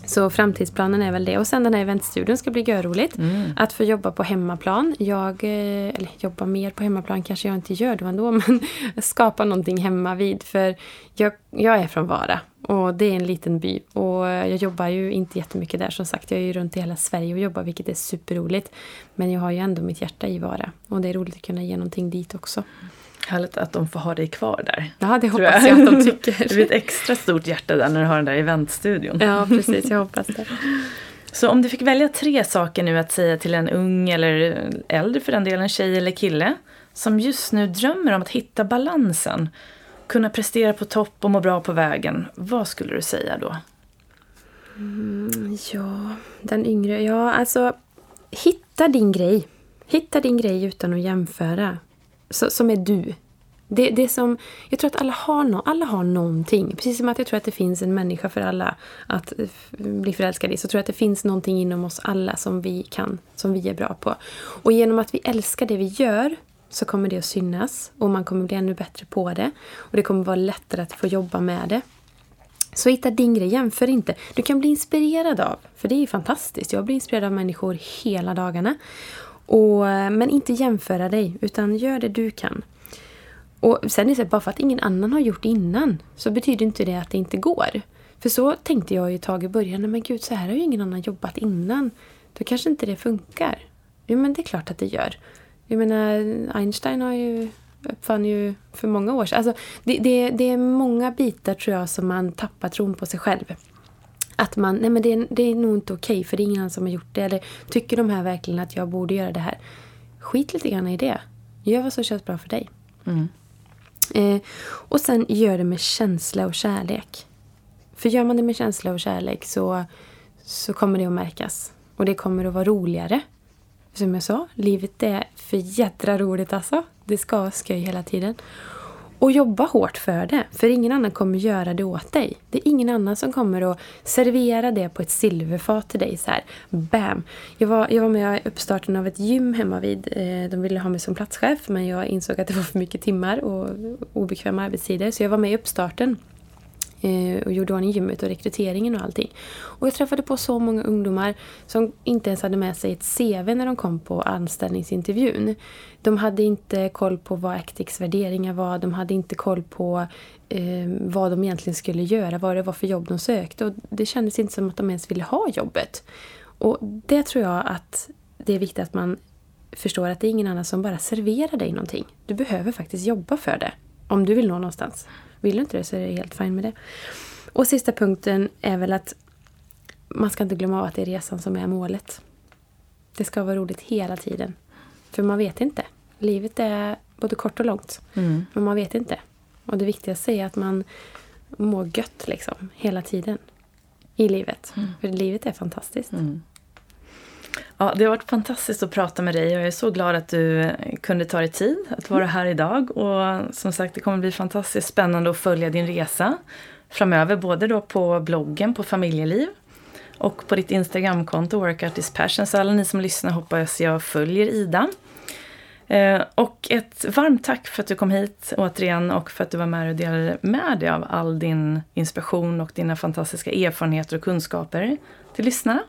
Så framtidsplanen är väl det. Och sen den här eventstudion ska bli görroligt. Mm. Att få jobba på hemmaplan. Jag, eh, eller jobba mer på hemmaplan kanske jag inte gör då ändå. Men skapa någonting hemma vid. För jag, jag är från Vara. Och det är en liten by. Och jag jobbar ju inte jättemycket där som sagt. Jag är ju runt i hela Sverige och jobbar vilket är superroligt. Men jag har ju ändå mitt hjärta i Vara. Och det är roligt att kunna ge någonting dit också. Härligt att de får ha dig kvar där. Ja, det hoppas jag att de tycker. Det blir ett extra stort hjärta där när du har den där eventstudion. Ja, precis. Jag hoppas det. Så om du fick välja tre saker nu att säga till en ung eller äldre för den delen, tjej eller kille, som just nu drömmer om att hitta balansen, kunna prestera på topp och må bra på vägen, vad skulle du säga då? Ja, den yngre. Ja, alltså hitta din grej. Hitta din grej utan att jämföra. Så, som är du. Det, det som, jag tror att alla har, no, alla har någonting. Precis som att jag tror att det finns en människa för alla att eh, bli förälskad i. Så tror jag att det finns någonting inom oss alla som vi kan, som vi är bra på. Och genom att vi älskar det vi gör så kommer det att synas. Och man kommer bli ännu bättre på det. Och det kommer vara lättare att få jobba med det. Så hitta din grej, jämför inte. Du kan bli inspirerad av, för det är ju fantastiskt. Jag blir inspirerad av människor hela dagarna. Och, eh, men inte jämföra dig, utan gör det du kan. Och sen är det så bara för att ingen annan har gjort det innan så betyder inte det att det inte går. För så tänkte jag ju ett tag i början, men gud så här har ju ingen annan jobbat innan. Då kanske inte det funkar. Jo men det är klart att det gör. Jag menar, Einstein har ju uppfann ju för många år sedan. Alltså, det, det, det är många bitar tror jag som man tappar tron på sig själv. Att man, nej men det, är- det är nog inte okej för det är ingen annan som har gjort det. Eller tycker de här verkligen att jag borde göra det här? Skit lite grann i det. Gör vad som känns bra för dig. Mm. Eh, och sen gör det med känsla och kärlek. För gör man det med känsla och kärlek så, så kommer det att märkas. Och det kommer att vara roligare. Som jag sa, livet är för jädra roligt alltså. Det ska vara skoj hela tiden. Och jobba hårt för det. För ingen annan kommer göra det åt dig. Det är ingen annan som kommer att servera det på ett silverfat till dig. så här. Bam! Jag var, jag var med i uppstarten av ett gym hemma vid. Eh, de ville ha mig som platschef men jag insåg att det var för mycket timmar och obekväma arbetstider. Så jag var med i uppstarten Eh, och gjorde ordning gymmet och rekryteringen och allting. Och jag träffade på så många ungdomar som inte ens hade med sig ett CV när de kom på anställningsintervjun. De hade inte koll på vad Actics värderingar var, de hade inte koll på eh, vad de egentligen skulle göra, vad det var för jobb de sökte. Och det kändes inte som att de ens ville ha jobbet. Och det tror jag att det är viktigt att man förstår att det är ingen annan som bara serverar dig någonting. Du behöver faktiskt jobba för det. Om du vill nå någonstans. Vill du inte det så är det helt fint med det. Och sista punkten är väl att man ska inte glömma av att det är resan som är målet. Det ska vara roligt hela tiden. För man vet inte. Livet är både kort och långt. Mm. Men man vet inte. Och det viktigaste är att man mår gött liksom, hela tiden i livet. Mm. För livet är fantastiskt. Mm. Ja, det har varit fantastiskt att prata med dig. Jag är så glad att du kunde ta dig tid att vara här idag. Och som sagt, det kommer bli fantastiskt spännande att följa din resa framöver. Både då på bloggen, på familjeliv och på ditt Instagramkonto Workout is passion. Så alla ni som lyssnar hoppas jag följer Ida. Eh, och ett varmt tack för att du kom hit återigen och för att du var med och delade med dig av all din inspiration och dina fantastiska erfarenheter och kunskaper till lyssnarna.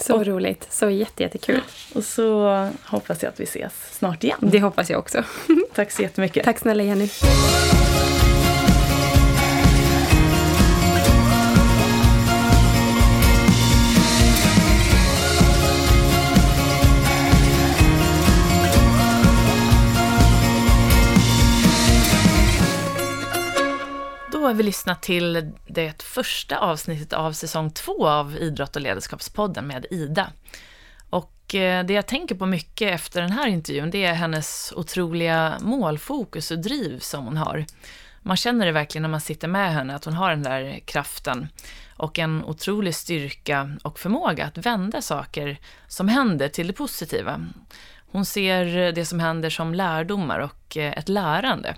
Så och, roligt. Så jättekul. Och så hoppas jag att vi ses snart igen. Det hoppas jag också. Tack så jättemycket. Tack snälla Jenny. Då har vi lyssnat till det första avsnittet av säsong två av Idrott och ledarskapspodden med Ida. Och eh, det jag tänker på mycket efter den här intervjun, det är hennes otroliga målfokus och driv som hon har. Man känner det verkligen när man sitter med henne, att hon har den där kraften och en otrolig styrka och förmåga att vända saker som händer till det positiva. Hon ser det som händer som lärdomar och eh, ett lärande.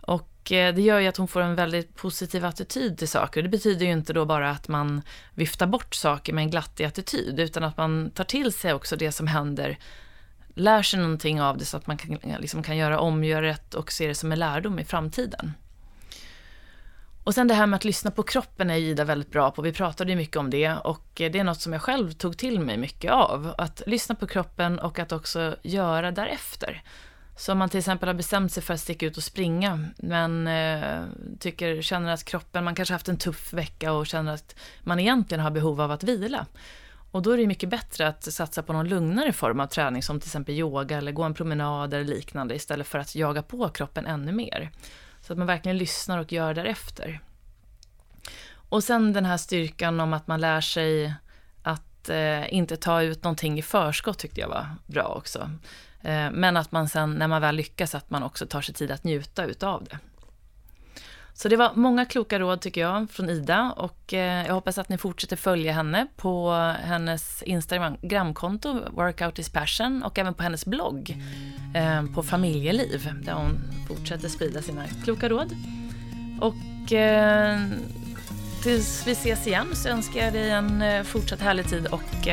Och Eh, det gör ju att hon får en väldigt positiv attityd till saker. Det betyder ju inte då bara att man viftar bort saker med en glattig attityd, utan att man tar till sig också det som händer, lär sig någonting av det så att man kan, liksom kan göra om, göra rätt och se det som en lärdom i framtiden. Och sen det här med att lyssna på kroppen är Ida väldigt bra på. Vi pratade ju mycket om det och det är något som jag själv tog till mig mycket av. Att lyssna på kroppen och att också göra därefter. Så om man till exempel har bestämt sig för att sticka ut och springa, men eh, tycker, känner att kroppen, man kanske haft en tuff vecka och känner att man egentligen har behov av att vila. Och då är det mycket bättre att satsa på någon lugnare form av träning, som till exempel yoga eller gå en promenad eller liknande, istället för att jaga på kroppen ännu mer. Så att man verkligen lyssnar och gör därefter. Och sen den här styrkan om att man lär sig att eh, inte ta ut någonting i förskott tyckte jag var bra också. Eh, men att man sen, när man väl lyckas, att man också tar sig tid att njuta utav det. Så det var många kloka råd tycker jag från Ida och eh, jag hoppas att ni fortsätter följa henne på hennes Instagramkonto Workout is passion och även på hennes blogg eh, på familjeliv där hon fortsätter sprida sina kloka råd. Och tills vi ses igen så önskar jag dig en fortsatt härlig tid och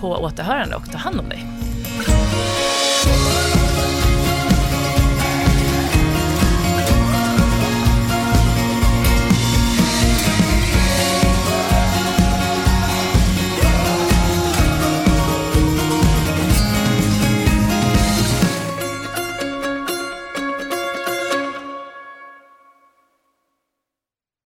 på återhörande och ta hand om dig. Show.